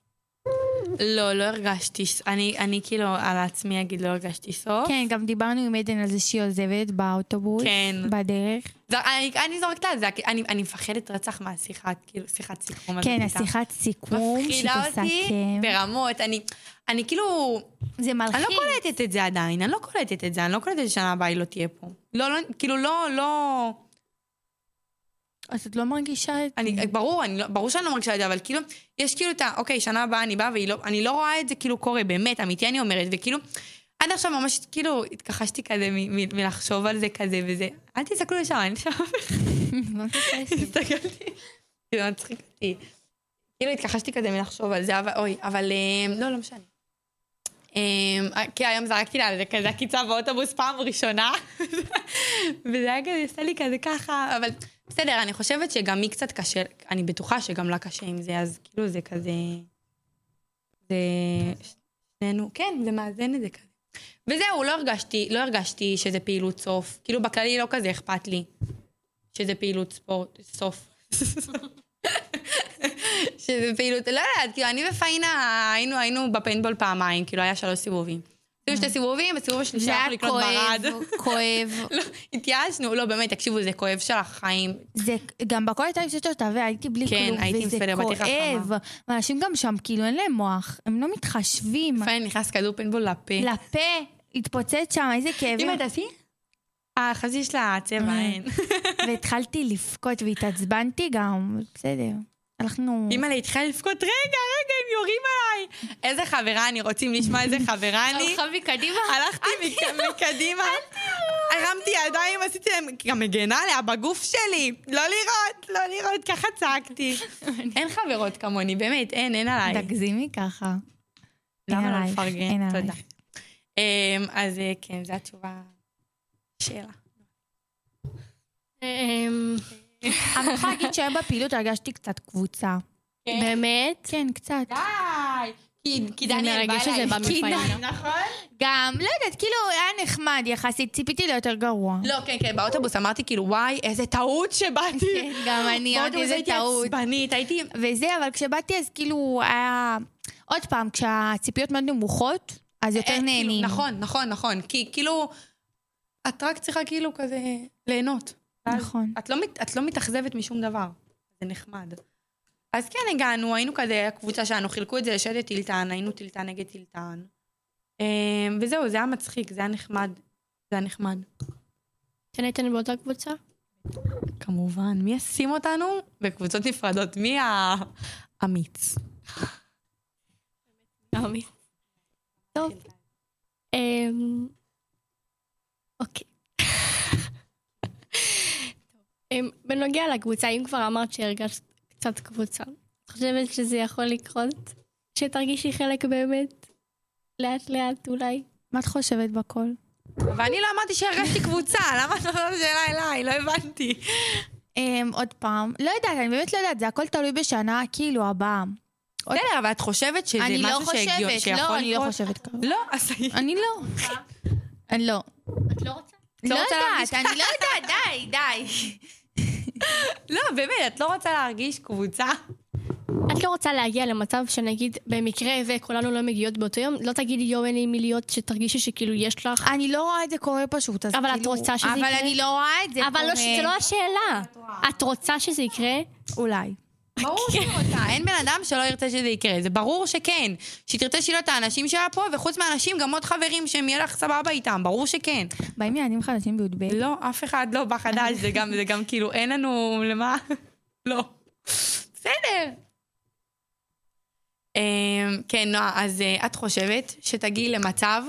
לא, לא הרגשתי, אני, אני כאילו על עצמי אגיד, לא הרגשתי סוף. כן, גם דיברנו עם עדן על זה שהיא עוזבת באוטובוס. כן. בדרך. זה, אני, אני זורקת את זה, אני, אני מפחדת רצח מהשיחת, כאילו, שיחת סיכום. כן. השיחת סיכום מפחידה אותי שתסכם. ברמות, אני, אני כאילו, זה מלחיץ. אני לא קולטת את זה עדיין, אני לא קולטת את זה, אני לא קולטת ששנה הבאה היא לא תהיה פה. לא, לא, כאילו, לא, לא... אז את לא מרגישה את זה. אני, ברור, אני לא, ברור שאני לא מרגישה את זה, אבל כאילו, יש כאילו את ה... אוקיי, שנה הבאה אני באה ואני לא רואה את זה כאילו קורה, באמת, אמיתי אני אומרת, וכאילו, עד עכשיו ממש כאילו התכחשתי כזה מ- מ- מלחשוב על זה כזה וזה. אל תסתכלו לשם, אין שם... לא. הסתכלתי, כאילו, מצחיק אותי. כאילו התכחשתי כזה מלחשוב על זה, אבל אוי, אבל אה, לא, לא משנה. אה, כי היום זרקתי לה על זה כזה עקיצה באוטובוס פעם ראשונה, וזה היה כזה, עשה לי כזה ככה, אבל בסדר, אני חושבת שגם היא קצת קשה, אני בטוחה שגם לה קשה עם זה, אז כאילו זה כזה... זה... שנינו, כן, זה מאזן את זה כזה. וזהו, לא הרגשתי, לא הרגשתי שזה פעילות סוף. כאילו, בכללי לא כזה אכפת לי שזה פעילות ספורט, סוף. שזה פעילות, לא יודעת, כאילו, אני ופאינה היינו, היינו בפיינבול פעמיים, כאילו, היה שלוש סיבובים. עשינו שתי סיבובים, בסיבוב השלישי היה הלכנו לקנות ברד. כואב, כואב. לא, התייאשנו, לא, באמת, תקשיבו, זה כואב של החיים. זה, גם בכל הייתה יוצאת אותה, והייתי בלי כן, כלום, הייתי וזה כואב. ואנשים גם שם, כאילו, אין להם מוח, הם לא מתחשבים. לפעמים נכנס כדור פיינבול לפה. לפה, התפוצץ שם, איזה כאבים. אמא, תעשי? שיש לה צבע, אה. אין. והתחלתי לבכות והתעצבנתי גם, בסדר. הלכנו... אימא'לה התחילה לבכות, רגע, רגע, הם יורים עליי. איזה חברה אני, רוצים לשמוע איזה חברה אני? הלכה מקדימה. הלכתי מק- מקדימה, הרמתי ידיים, עשיתי להם, גם מגנה עליה בגוף שלי. לא לראות, לא לראות, ככה צעקתי. אין חברות כמוני, באמת, אין, אין עליי. תגזימי ככה. למה לא לפרגן? תודה. אמ, אז אה, כן, זו התשובה. שאלה. אני יכולה להגיד שהיום בפעילות הרגשתי קצת קבוצה. באמת? כן, קצת. די! כי- כי זה דניאל בא מרגש שזה אליי. בא מפאינה. נכון? גם, לא יודעת, כאילו, היה נחמד יחסית, ציפיתי ליותר גרוע. לא, כן, כן, באוטובוס אמרתי כאילו, וואי, איזה טעות שבאתי. כן, גם אני, אמרתי, באוטובוס איזה הייתי טעות. עצבנית, הייתי... וזה, אבל כשבאתי אז כאילו היה... עוד פעם, כשהציפיות מאוד נמוכות, אז יותר אה, כאילו, נהנים. נכון, נכון, נכון. כי כאילו, את רק צריכה כאילו כזה ליהנות. נכון. את לא, מת- את לא מתאכזבת משום דבר. זה נחמד. אז כן, הגענו, היינו כזה, הקבוצה שלנו, חילקו את זה לשדת טילטן, היינו טילטן נגד טילטן. אה, וזהו, זה היה מצחיק, זה היה נחמד. זה היה נחמד. אתן הייתן באותה קבוצה? כמובן, מי ישים אותנו בקבוצות נפרדות? מי האמיץ? נעמי. טוב. בנוגע לקבוצה, אם כבר אמרת שהרגשת קצת קבוצה, את חושבת שזה יכול לקרות? שתרגישי חלק באמת? לאט לאט אולי? מה את חושבת בכל? ואני לא אמרתי שהרגשתי קבוצה, למה את שואלת שאלה אליי? לא הבנתי. אמ, עוד פעם, לא יודעת, אני באמת לא יודעת, זה הכל תלוי בשנה, כאילו, הבאה. בסדר, אבל את חושבת שזה אני לא משהו חושבת, שיכול לא, אני לא לקרות? חושבת ככה. לא, אז אני לא. אני לא. את לא רוצה? לא יודעת, אני לא יודעת, די, די. לא, באמת, את לא רוצה להרגיש קבוצה? את לא רוצה להגיע למצב שנגיד במקרה וכולנו לא מגיעות באותו יום, לא תגידי יואו אין לי מי להיות, שתרגישי שכאילו יש לך. אני לא רואה את זה קורה פשוט, אז אבל את כאילו... רוצה שזה אבל יקרה? אני לא רואה את זה אבל קורה. לא, זה לא השאלה. את רוצה שזה יקרה? אולי. ברור שהיא רוצה, אין בן אדם שלא ירצה שזה יקרה, זה ברור שכן. שהיא תרצה שיהיו לה את האנשים שלה פה, וחוץ מהאנשים גם עוד חברים שהם יהיה לך סבבה איתם, ברור שכן. באים ילדים חדשים בי"ב? לא, אף אחד לא בא חדש, זה גם, זה גם כאילו, אין לנו למה... לא. בסדר. אמ, כן, נועה, אז אה, את חושבת שתגיעי למצב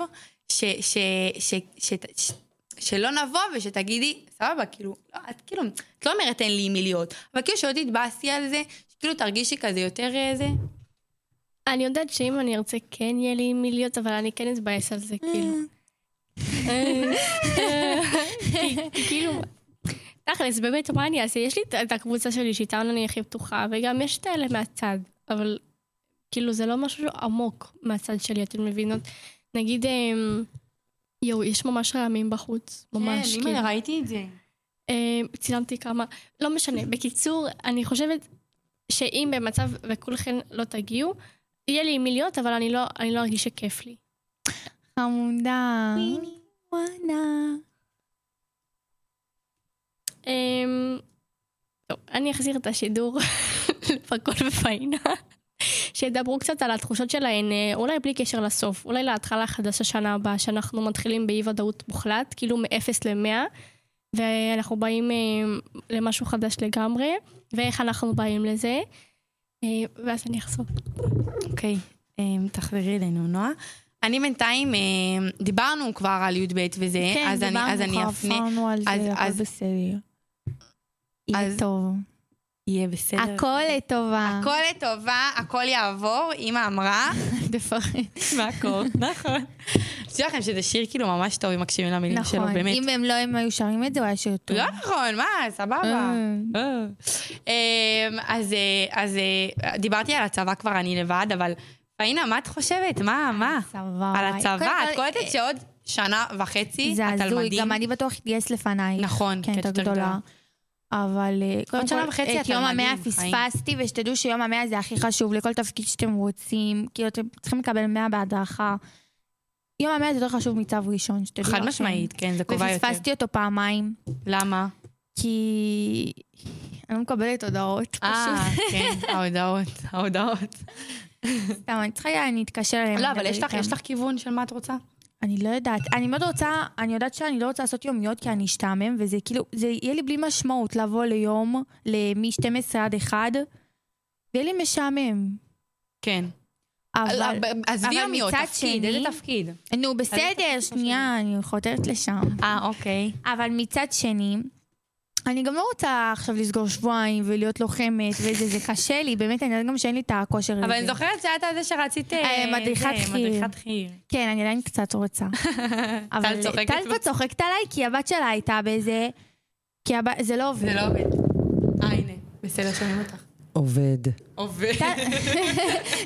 ש, ש, ש, ש, ש, שלא נבוא ושתגידי, סבבה, כאילו, לא, את כאילו, את לא אומרת אין לי מי להיות, אבל כאילו שלא תתבאסי על זה, שכאילו תרגישי כזה יותר אה, זה. אני יודעת שאם אני ארצה כן יהיה לי מי להיות, אבל אני כן אתבאס על זה, כאילו. כי- כאילו, תכלס, באמת, מה אני אעשה? יש לי את- הקבוצה שלי שאיתה אני הכי פתוחה, וגם יש את האלה מהצד, אבל כאילו זה לא משהו עמוק מהצד שלי, אתן מבינות? נגיד, יואו, יש ממש רעמים בחוץ, ממש, כן, כאילו. אימא, ראיתי את זה. אה, צילמתי כמה, לא משנה. בקיצור, אני חושבת שאם במצב וכולכן לא תגיעו, יהיה לי עם מי להיות, אבל אני לא, אני לא ארגיש שכיף לי. חמודה. וואנה. אמ, טוב, אני אחזיר את השידור לפקוד ופאינה. שידברו קצת על התחושות שלהן, אה, אולי בלי קשר לסוף, אולי להתחלה חדשה שנה הבאה, שאנחנו מתחילים באי ודאות מוחלט, כאילו מ-0 ל-100, ואנחנו באים אה, למשהו חדש לגמרי, ואיך אנחנו באים לזה, אה, ואז אני אחזור. אוקיי, אמ, תחזרי אלינו, נועה. אני בינתיים, אמ, דיברנו כבר על י"ב וזה, כן, אז אני, אז אני דיברנו אפנה, כבר, עברנו על אז- זה, הכל אז- בסדר. יהיה אז- טוב. יהיה בסדר. הכל לטובה. הכל לטובה, הכל יעבור, אמא אמרה. תפחד. מהכל, נכון. תדעו לכם שזה שיר כאילו ממש טוב, אם מקשיבים למילים שלו, נכון. באמת. אם הם לא הם היו שרים את זה, הוא היה שיר טוב. לא נכון, מה, סבבה. אה. אמ, אז, אה, אז אה, דיברתי על הצבא כבר, אני לבד, אבל פאינה, מה את חושבת? מה, מה? על הצבא, את קולטת שעוד שנה וחצי, זה את על הזוי? גם אני בטוח אתגייס לפנייך. נכון, כן, יותר גדולה. אבל אה, קודם שנה כל, וחצי את את יום המאה. פספסתי, ושתדעו שיום המאה זה הכי חשוב לכל תפקיד שאתם רוצים. כאילו, אתם צריכים לקבל 100 בהדרכה. יום המאה זה יותר חשוב מצו ראשון, שתדעו לכם. חד משמעית, כן, זה קובע יותר. ופספסתי אותו פעמיים, למה? כי אני לא מקבלת הודעות, אה, פשוט. כן, ההודעות, ההודעות. סתם, אני צריכה להתקשר אליהם. לא, אבל. יש לך כיוון של מה את רוצה? אני לא יודעת. אני מאוד רוצה, אני יודעת שאני לא רוצה לעשות יומיות כי אני אשתעמם, וזה כאילו, זה יהיה לי בלי משמעות לבוא ליום, מ-12 עד 1, ויהיה לי משעמם. כן. אבל, עזבי יומיות, תפקיד, שני- איזה תפקיד? נו, בסדר, שנייה, אני חותרת לשם. אה, אוקיי. אבל מצד שני, אני גם לא רוצה עכשיו לסגור שבועיים ולהיות לוחמת וזה, זה קשה לי, באמת, אני יודעת גם שאין לי את הכושר הזה. אבל אני זוכרת שאת זה שרצית... אה, אה, מדריכת חי"ר. מדריכת חי"ר. כן, אני עדיין קצת רוצה. אבל צוחקת טל פה צוחקת עליי כי הבת שלה הייתה באיזה... כי הבת... זה לא עובד. זה לא עובד. אה, הנה. בסדר, שומעים אותך. עובד. עובד.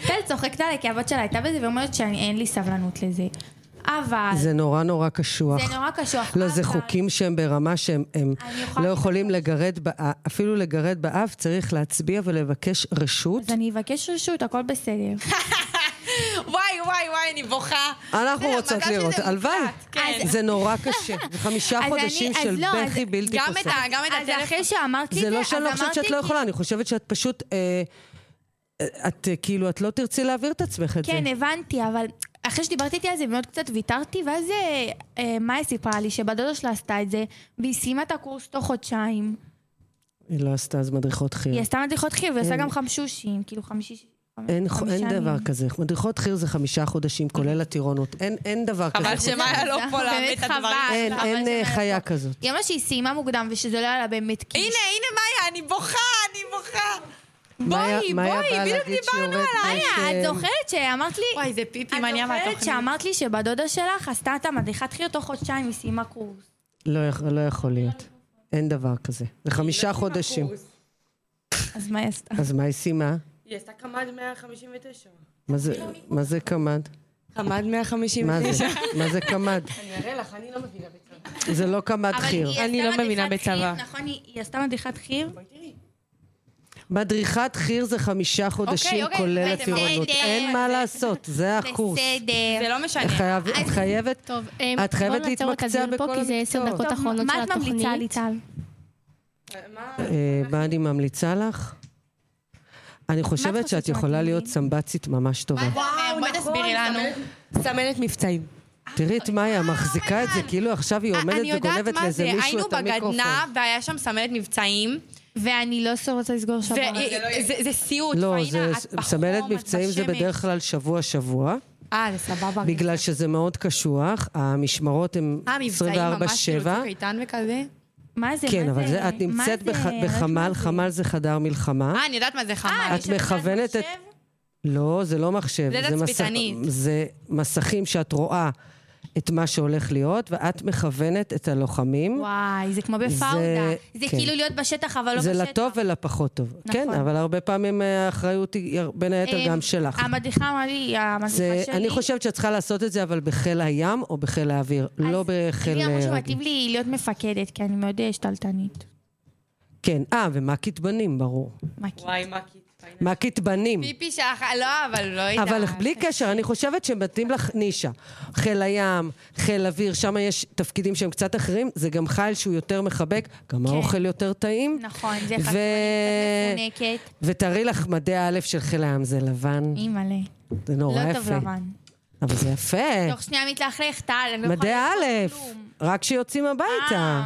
טל צוחקת עליי כי הבת שלה הייתה בזה ואומרת שאין לי סבלנות לזה. אבל... זה נורא נורא קשוח. זה נורא קשוח. לא, זה אבל- חוקים שהם ברמה שהם הם לא לבקש. יכולים לגרד, בא- אפילו לגרד באף, צריך להצביע ולבקש רשות. אז אני אבקש רשות, הכל בסדר. וואי, וואי, וואי, אני בוכה. אנחנו רוצות לראות, הלוואי. כן. זה נורא קשה. זה חמישה אז אני- חודשים אז של לא, אז בכי בלתי את פוסק. גם את אז הטלפון. אחרי שאמרת לי זה את זה, לא שאני אז לא חושבת שאת לא יכולה, אני חושבת שאת פשוט... אה, את כאילו, את לא תרצי להעביר את עצמך את זה. כן, הבנתי, אבל אחרי שדיברתי איתי על זה מאוד קצת ויתרתי, ואז אה, אה, מאיה סיפרה לי שבדודה שלה עשתה את זה, והיא סיימה את הקורס תוך חודשיים. היא לא עשתה אז מדריכות חי"ר. היא עשתה מדריכות חי"ר, והיא עושה אין. גם חמשושים, כאילו חמישי... אין, אין. דבר כזה. מדריכות חי"ר זה חמישה חודשים, כולל הטירונות. אין, אין דבר כזה. חבל חוץ- שמאיה לא פה באמת את הדברים. אין, אין אה, שמאיה חיה לא כזאת. היא אמרה שהיא סיימה מוקדם ושזה לא היה לה באמת כיף. הנה, הנה מאיה, אני בוכה, אני בוכה. בואי, בואי, באה בדיוק דיברנו יורדת עליי. ש- מאיה, את זוכרת שאמרת לי... וואי, זה פיפי את מניע זוכרת מהתוכנית. שאמרת לי שבדודה שלך עשתה את המדריכת חי"ר תוך חודשיים, היא סיימה קורס. לא, לא יכול להיות. אין דבר כזה. זה חמישה חודשים. אז מה היא עשתה? אז מה היא סיימה? היא עשתה קמ"ד 159. מה זה- מה זה קמ"ד? קמ"ד 159. מה זה? מה זה קמ"ד? אני אראה לך, אני לא מבינה בצבא. זה לא קמ"ד חי"ר. אני לא מבינה בצבא. חי"ר, נכון, היא היא עשתה מדריכת חי"ר? מדריכת חי"ר זה חמישה חודשים, אוקיי, כולל. הטירונות. אין מה לעשות, זה הקורס. בסדר. זה לא משנה. חייב- את חייבת... טוב, אמ, את חייבת נעצור את להתמקצע בכל כי זה עשר המקצועות. מה את ממליצה לי. טל? אה, מה אני ממליצה לך? אני חושבת שאת יכולה להיות? סמב"צית ממש טובה. וואו, בואי תסבירי לנו. סמנת מבצעים. תראי את מאיה, מחזיקה את זה כאילו עכשיו היא עומדת אני יודעת וגונבת מה לאיזה זה, מישהו היינו את המיקרופון. בגדנ"ע והיה שם סמלת מבצעים, ואני לא רוצה לסגור שבת. וזה סיוט, לא, פאינה, זה את בחום, סמלת מבצעים זה. בדרך כלל שבוע-שבוע, אה, זה סבבה. בגלל שזה מאוד קשוח, המשמרות הן אה, מבצעים ממש כאילו 24-7. צוק איתן וכזה? מה זה? כן, מה אבל זה? זה- את נמצאת זה? בח- אני לא בחמ"ל, זה. חמ"ל זה חדר מלחמה. אה, אני יודעת מה זה חמ"ל. את מכוונת את... לא, זה לא מחשב. זה מסך- תצפיתנית. זה מסכים שאת רואה את מה שהולך להיות, ואת מכוונת את הלוחמים. וואי, זה כמו בפאודה. זה- זה כן. כאילו להיות בשטח, אבל לא זה בשטח. לטוב ולפחות טוב. כן, נכון. אבל הרבה פעמים אה, האחריות היא בין היתר אה, גם שלך. המדריכה אמרה לי, זה, המדריכה שלי... אני חושבת שאת צריכה לעשות את זה, אבל בחיל הים או בחיל האוויר, לא בחיל לי אמרו שמתאים. לי להיות מפקדת, כי אני מאוד שתלטנית. כן, אה, ומ"כית בנים, ברור. כי- וואי, מה קיט. מהכתבנים. פיפי שלך, לא, אבל לא יודעת. אבל בלי קשר, אני חושבת שמתאים לך נישה. חיל הים, חיל אוויר, שם יש תפקידים שהם קצת אחרים, זה גם חיל שהוא יותר מחבק, גם האוכל יותר טעים. נכון, זה ו- חצי קצת מפונקת. ותארי לך מדי א' של חיל הים, זה לבן, אימא'לה. זה נורא לא יפה. טוב לבן. אבל זה יפה. תוך שנייה מתלכלך, טל, אני לא מדי יכולה א', לעשות כלום. רק כשיוצאים הביתה.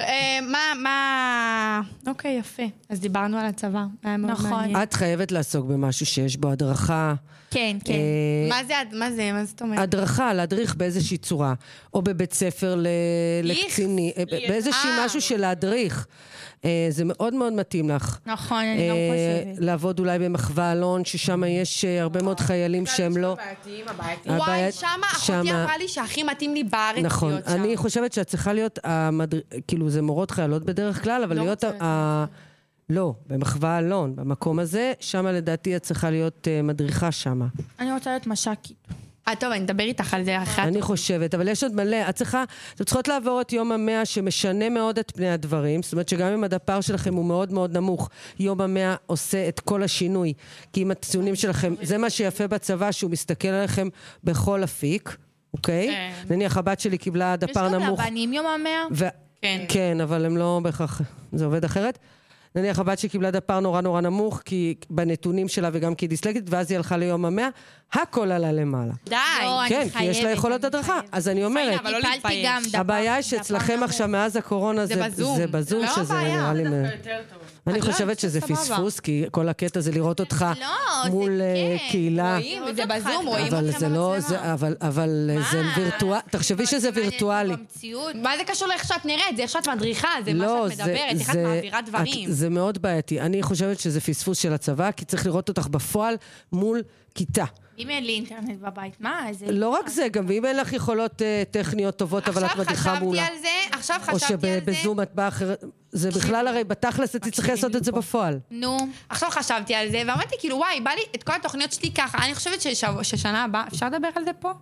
אה, מה, מה... אוקיי, יפה. אז דיברנו על הצבא. נכון. את חייבת לעסוק במשהו שיש בו הדרכה. כן, כן. אה, מה זה, מה זה, מה זאת אומרת? הדרכה, להדריך באיזושהי צורה. או בבית ספר? לקציני, אה, באיזושהי אה. משהו של להדריך. אה, זה מאוד מאוד מתאים לך. נכון, אני גם אה, חושבת. לעבוד אולי במחווה אלון, ששם יש אה, הרבה מאוד חיילים שהם לא... וואי, שמה אחותי שמה- אמרה לי שהכי מתאים לי בארץ נכון. להיות שם. אני חושבת שאת צריכה להיות. כאילו, זה מורות חיילות בדרך כלל, אבל לא להיות... ה- לא, במחווה אלון, במקום הזה, שם לדעתי את צריכה להיות אה, מדריכה שמה. אני רוצה להיות מש"קית. אה, טוב, אני אדבר איתך על זה אחרי... אני חושבת, אבל יש עוד מלא. את צריכה, אתן צריכות לעבור את יום המאה שמשנה מאוד את פני הדברים. זאת אומרת שגם אם הדפ"ר שלכם הוא מאוד מאוד נמוך, יום המאה עושה את כל השינוי. כי אם הציונים שלכם, זה מה שיפה בצבא, שהוא מסתכל עליכם בכל אפיק, אוקיי? כן. נניח הבת שלי קיבלה יש דפ"ר גם נמוך. לבנים יום המאה? ו... כן. כן, אבל הם לא בהכרח... זה עובד אחרת. נניח הבת שקיבלה דפ"ר נורא נורא נמוך, כי בנתונים שלה וגם כי היא דיסלקטית, ואז היא הלכה ליום המאה, הכל עלה למעלה. די. לא, אני כן, כי יש לה אני הדרכה. אז אני אומרת, אבל לא טיפלתי להתבייש. גם דפ"ר. הבעיה היא דפ"ר שאצלכם. עכשיו, מאז הקורונה, זה זה בזום. זה בזום, לא שזה הבעיה. נראה לי... אני לא, חושבת שזה. פספוס, כי כל הקטע זה לראות אותך לא, זה מול אה, כן. קהילה. רואים, זה אותך, בזום, רואים זה לא, במצלמה. זה- אבל- אבל אה, זה? וירטואלי, תחשבי שזה וירטואלי. מה זה קשור לאיך שאת נראית? זה איך שאת מדריכה, זה לא, מה שאת מדברת, איך את מעבירה דברים. זה מאוד בעייתי. אני חושבת שזה פספוס של הצבא, כי צריך לראות אותך בפועל מול כיתה. אם אין לי אינטרנט בבית, מה? זה... לא רק זה, גם ואם אין לך יכולות אה, טכניות טובות, אבל את עכשיו מדריכה חשבתי מולה. על זה, עכשיו או חשבתי על זה. שבזום את באה אחרת, זה בכלל הרי בתכלס את תצטרכי לעשות את זה בפועל. נו, עכשיו חשבתי על זה, ואמרתי כאילו, וואי, בא לי את כל התוכניות שלי ככה. אני חושבת ששנה הבאה, אפשר לדבר על זה פה?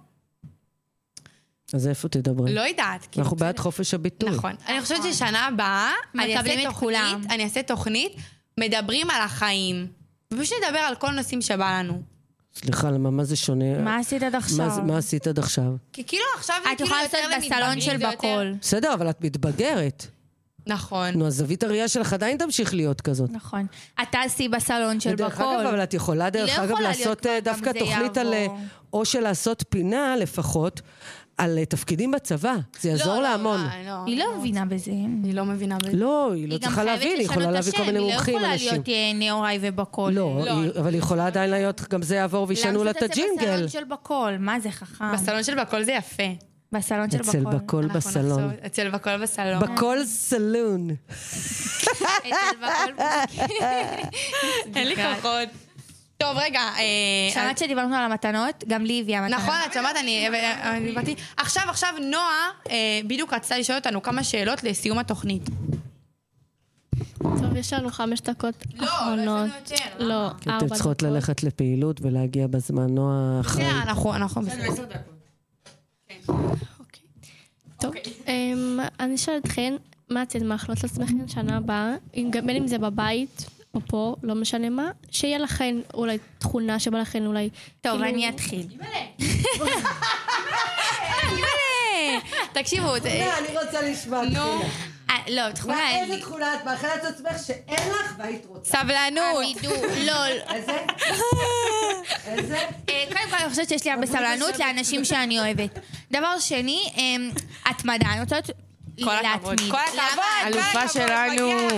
אז איפה תדברי? לא יודעת. כאילו, אנחנו בעד. חופש הביטוי. נכון. אני חושבת ששנה הבאה, אני אעשה. תוכנית, אני אעשה תוכנית, מדברים על החיים. ופשוט נדבר על כל נושאים שבא לנו. סליחה, למה, מה זה שונה? מה עשית עד עכשיו? מה מה עשית עד עכשיו? כי כאילו עכשיו זה את כאילו יכולה יותר לעשות בסלון של בקול. בסדר, אבל את מתבגרת. נכון. נו, אז זווית הראייה שלך עדיין תמשיך להיות כזאת. נכון. את תעשי בסלון של דרך בקול. אגב, אבל את יכולה דרך לא אגב יכולה לעשות אה, דווקא תוכנית על... אה. או של לעשות פינה לפחות, על אה, תפקידים בצבא. זה יעזור לא, לה לא, המון. לא, לא, היא לא מבינה בזה. אני לא מבינה בזה. לא, היא לא היא צריכה להבין, היא יכולה להביא כל מיני היא לא מומחים, יכולה אנשים. להיות אה, נאוראי ובקול. לא, היא- אבל היא יכולה עדיין להיות, גם זה יעבור וישנו לה את למה הג'ינגל. את זה בסלון של בקול? מה זה חכם? בסלון של בקול זה יפה. בסלון של אצל בקול. בקול אנחנו בסלון. אצל בקול בסלון. בקול סלון. אצל בקול. אין לי כוחות. טוב, רגע. אה, שמעת שדיברנו על המתנות? גם לי הביאה מתנה. נכון, את שמעת, אני אני באתי... עכשיו, עכשיו, נועה אה, בדיוק רצתה לשאול אותנו כמה שאלות לסיום התוכנית. טוב, יש לנו חמש דקות אחרונות. לא, אתן ארבע צריכות דקות. ללכת לפעילות ולהגיע בזמן. נועה אחראי. בסדר, אנחנו אנחנו בסדר. טוב, אמ, אני אשאל אתכן, מה אתן מאחלות לעצמכן שנה הבאה, בין אם זה בבית או פה, לא משנה מה, שיהיה לכן אולי תכונה שבא לכן אולי... טוב, כאילו- אני אתחיל. תקשיבו, זה- אני רוצה לשמוע נו, אה, לא, תכונה אין לי. תכונה את מאחלת לעצמך שאין לך והיית רוצה? סבלנות. עמידות. לא, איזה? איזה? אה, קודם כל אני חושבת שיש לי הרבה סבלנות לאנשים שאני אוהבת. דבר שני, התמדה. אני רוצה כל הכבוד. כל הכבוד. אלופה שלנו.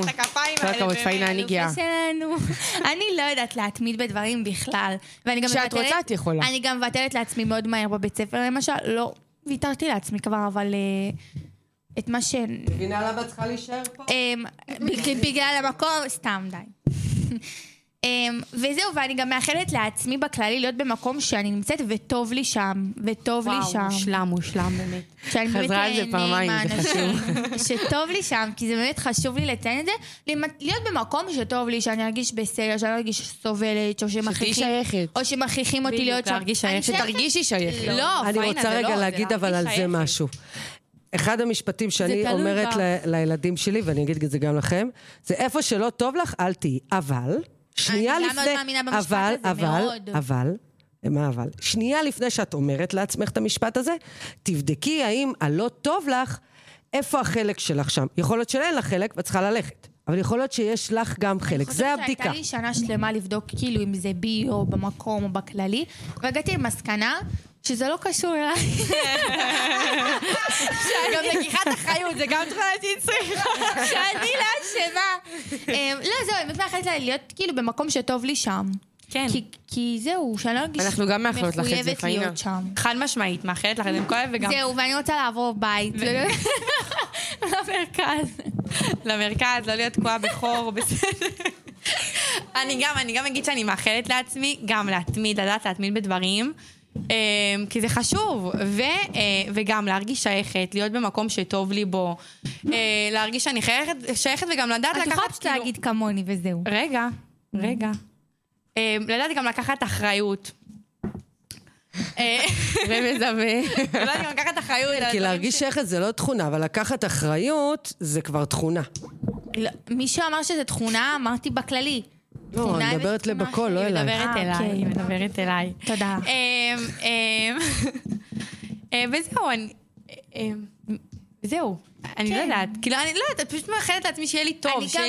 כל הכבוד. פאינה הנגיעה. שלנו. אני לא יודעת להתמיד בדברים בכלל. ואני גם כשאת רוצה, את יכולה. אני גם מוותרת לעצמי מאוד מהר בבית ספר, למשל. לא, ויתרתי לעצמי כבר, אבל אה, את מה ש... מבינה למה את צריכה להישאר פה? אמ, בג- בגלל המקום, סתם די. אמ, וזהו, ואני גם מאחלת לעצמי בכללי להיות במקום שאני נמצאת וטוב לי שם, וטוב לי וואו, שם. מושלם, מושלם באמת. שאני באמת חזרה על זה אהנה פעמיים, זה. שטוב לי שם, כי זה באמת חשוב לי לציין את זה, להיות במקום שטוב לי, שאני ארגיש בסדר, שאני לא ארגיש סובלת, או שתהיי שמכריחים, שייכת. או שמכריחים אותי בדיוק, להיות שם. אני שייכת. שתרגישי שייכת. לא, אני פאינה, רוצה זה רגע לא, זה להגיד אבל על זה. משהו. אחד המשפטים שאני אומרת לילדים שלי, ואני אגיד את זה גם לכם, זה איפה שלא טוב לך, אל תהיי. אבל, שנייה אני גם לפני... מאוד מאמינה במשפט אבל, הזה, אבל, מאוד. אבל, מה אבל? שנייה לפני שאת אומרת לעצמך את המשפט הזה, תבדקי האם הלא טוב לך, איפה החלק שלך שם. יכול להיות שאין לך חלק ואת צריכה ללכת. אבל יכול להיות שיש לך גם חלק. זה הבדיקה. אני חושבת שהייתה לי שנה שלמה לבדוק כאילו אם זה בי או במקום או בכללי, והגעתי למסקנה שזה לא קשור אליי. גם לקיחת אחריות, זה גם תכונה שהיא צריכה. שאני לא אשמה. אמ, לא, זהו, אני באמת מאחלת להיות כאילו במקום שטוב לי שם. כן. כי- כי זהו, שאני לא ארגיש אנחנו גם מאחלות לך את זה, פאינה. חד משמעית, מאחלת לך את זה מכל הלב וגם זהו, ואני רוצה לעבור בית. למרכז. למרכז, לא להיות תקועה בחור, בסדר. אני גם, אני גם אגיד שאני מאחלת לעצמי, גם להתמיד, לדעת להתמיד בדברים. אה, כי זה חשוב, ו, אה, וגם להרגיש שייכת, להיות במקום שטוב לי בו, אה, להרגיש שאני שייכת, שייכת וגם לדעת את לקחת, יכולה פשוט להגיד כמוני וזהו. רגע, רגע. אה, לדעת גם לקחת אחריות. אה, ומזווה. לדעת גם לקחת אחריות. כי להרגיש שייכת זה לא תכונה, אבל לקחת אחריות זה כבר תכונה. לא, מישהו אמר שזה תכונה, אמרתי בכללי. לא, אני מדברת לבקול, לא שלי. אליי. מדברת אה, אליי, אוקיי. היא מדברת אליי. תודה. אמ, אמ, אה, וזהו, אני... אמ, זהו, אני לא כן. יודעת, כאילו, אני לא יודעת, את פשוט מאחלת לעצמי שיהיה לי טוב, שיהיה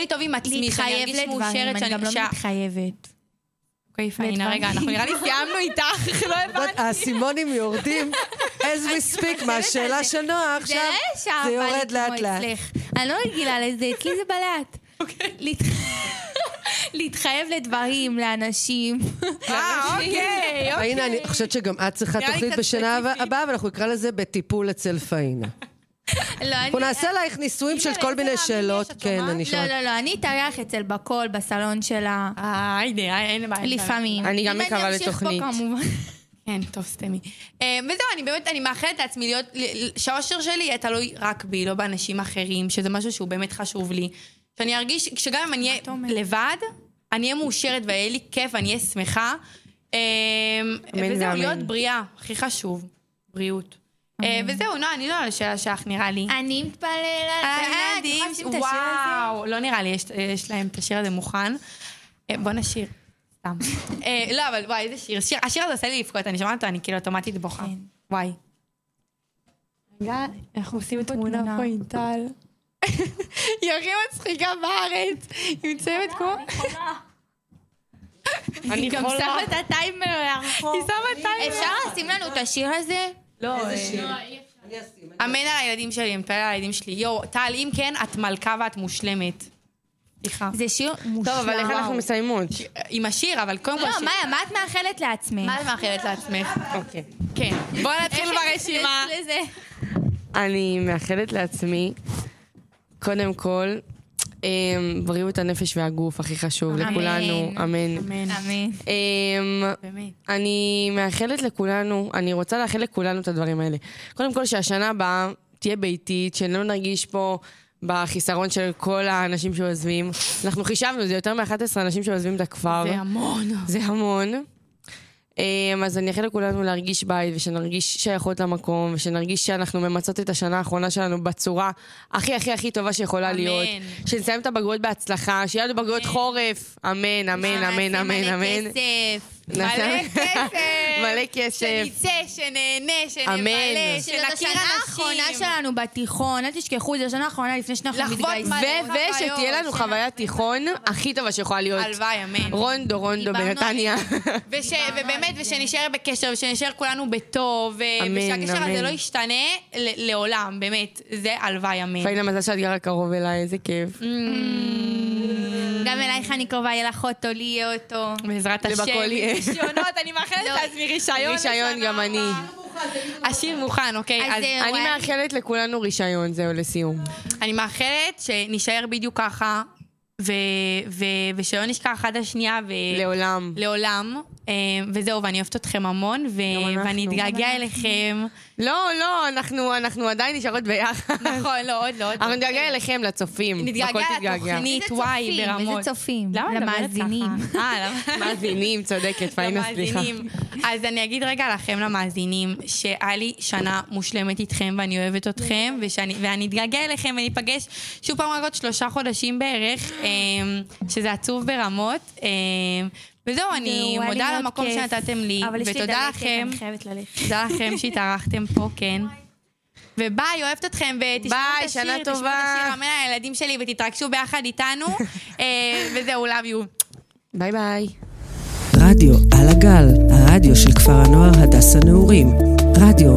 לי- טוב עם עצמי, שאני להתחייב ארגיש לדברים, מאושרת, אני שאני... גם לא מתחייבת. אוקיי, פאינה, לדברים. רגע, אנחנו נראה לי סיימנו איתך, לא הבנתי. האסימונים יורדים as we speak מהשאלה של נועה, זה עכשיו זה יורד לאט לאט. אני לא רגילה לזה, אצלי זה בלאט. אוקיי. להת- להתחייב לדברים, לאנשים. אה, אוקיי, אוקיי. פאינה, אני חושבת שגם את צריכה תוכנית בשנה. הבאה, ואנחנו נקרא לזה בטיפול אצל פאינה. לא, אני... אנחנו נעשה עלייך ניסויים של כל מיני שאלות. כן? אני לא, שומעת. לא, לא, אני אתארח אצל בקול, בסלון שלה. אה, הנה, אין בעיה. לפעמים. אני גם אם מקווה אמשיך פה, לתוכנית. כמובן. כן, טוב, סתמי. אה, וזהו, אני באמת, אני מאחלת לעצמי להיות, שהאושר שלי יהיה תלוי רק בי, לא באנשים אחרים, שזה משהו שהוא באמת חשוב לי. שאני ארגיש, שגם אם אני אהיה לבד, אני אהיה מאושרת ויהיה לי כיף ואני אהיה שמחה. אה, אמן וזהו. להיות בריאה, הכי חשוב, בריאות. אה, וזהו, נועה, אני לא על השאלה שלך, נראה לי. אני. אה, יכולה לשים את השיר וואו, לא נראה לי, יש, יש להם את השיר הזה מוכן. אה, בוא נשיר. סתם. אה, לא, אבל וואי, איזה שיר. שיר. השיר הזה עושה לי לבכות, אני שומעת אותו, אני כאילו אוטומטית בוכה. כן. וואי. רגע, אנחנו עושים תמונה תמונה. היא הכי מצחיקה בארץ. היא מציימת כמו... היא גם שמה את הטיימר לאחור. היא שמה טיימר. אפשר לשים לנו את השיר הזה? לא, איזה שיר? אמן על הילדים שלי, אני מתפלל על הילדים שלי. יואו, טל, אם כן, את מלכה ואת מושלמת. סליחה. זה שיר מושלם. טוב, אבל איך אנחנו מסיימות? עם השיר, אבל קודם כל... לא, מאיה, מה את מאחלת לעצמך? מה את מאחלת לעצמך? אוקיי. כן. בואי נתחיל ברשימה. אני מאחלת לעצמי, קודם כל, אמ, בריאות הנפש והגוף, הכי חשוב אמן. לכולנו, אמן. אמן. אמן. אמ. אני מאחלת לכולנו, אני רוצה לאחל לכולנו את הדברים האלה. קודם כל שהשנה הבאה תהיה ביתית, שלא נרגיש פה בחיסרון של כל האנשים שעוזבים. אנחנו חישבנו, זה יותר מ-11 אנשים שעוזבים את הכפר. זה המון. זה המון. אמ, אז אני אאחל לכולנו להרגיש בית, ושנרגיש שייכות למקום, ושנרגיש שאנחנו ממצות את השנה האחרונה שלנו בצורה הכי הכי הכי טובה שיכולה אמן. להיות. שנסיים את הבגרויות בהצלחה, שיהיה לנו בגרויות חורף. אמן, אמן, אמן, נעשה אמן, אמן. נעשה- מלא כסף. מלא כסף. שנצא, שנהנה, שנבלה, אמן. שנכיר האחרונה. שלנו בתיכון, אל תשכחו, זו השנה האחרונה לפני שאנחנו לחוות מתגייסים. ו- ושתהיה לנו חוויית תיכון הכי טובה שיכולה להיות. הלוואי, אמן. רונדו, רונדו בנתניה. וש, ובאמת, ושנשאר בקשר, ושנשאר כולנו בטוב, ו- אמן, ושהקשר הזה. לא ישתנה ל- לעולם, באמת. זה הלוואי, אמן. פאינה, מזל שאת גרה קרוב אליי, איזה כיף. גם אלייך אני קרובה, יהיה לך אוטו, לי יהיה אוטו. בעזרת השם. לבקול יהיה. רישיונות, אני מאחלת לא. לעצמי רישיון. רישיון גם אני. השיר מוכן, אוקיי? אז. אני. מאחלת לכולנו רישיון, זהו, לסיום. אני מאחלת שנישאר בדיוק ככה, ו- ו- ושלא נשכח אחת השנייה, לעולם. לעולם. אה, וזהו, ואני אוהבת אתכם המון. ואני אתגעגע אליכם. לא, לא, אנחנו, אנחנו עדיין נשארות ביחד. נכון, לא, עוד לא, עוד לא. נתגעגע אליכם, לצופים. נתגעגע. לתוכנית, וואי, צופים? ברמות. איזה צופים? למה למאזינים. אה, למה? מאזינים, צודקת, פאינה, סליחה. למאזינים. אז אני אגיד רגע לכם, למאזינים, שהיה לי שנה מושלמת איתכם, ואני אוהבת אתכם, ואני אתגעגע אליכם וניפגש שוב פעם רק עוד שלושה חודשים בערך, אמ, שזה עצוב ברמות. וזהו, אני מודה על המקום. שנתתם לי, ותודה לכם. תודה לכם שהתארחתם פה, כן. וביי, אוהבת אתכם, ותשמעו את השיר, שנה תשמעו את. השיר, אמן על הילדים שלי, ותתרגשו ביחד איתנו. אה, וזהו, love you. ביי ביי. רדיו על הגל, הרדיו של כפר הנוער הדסה נעורים. רדיו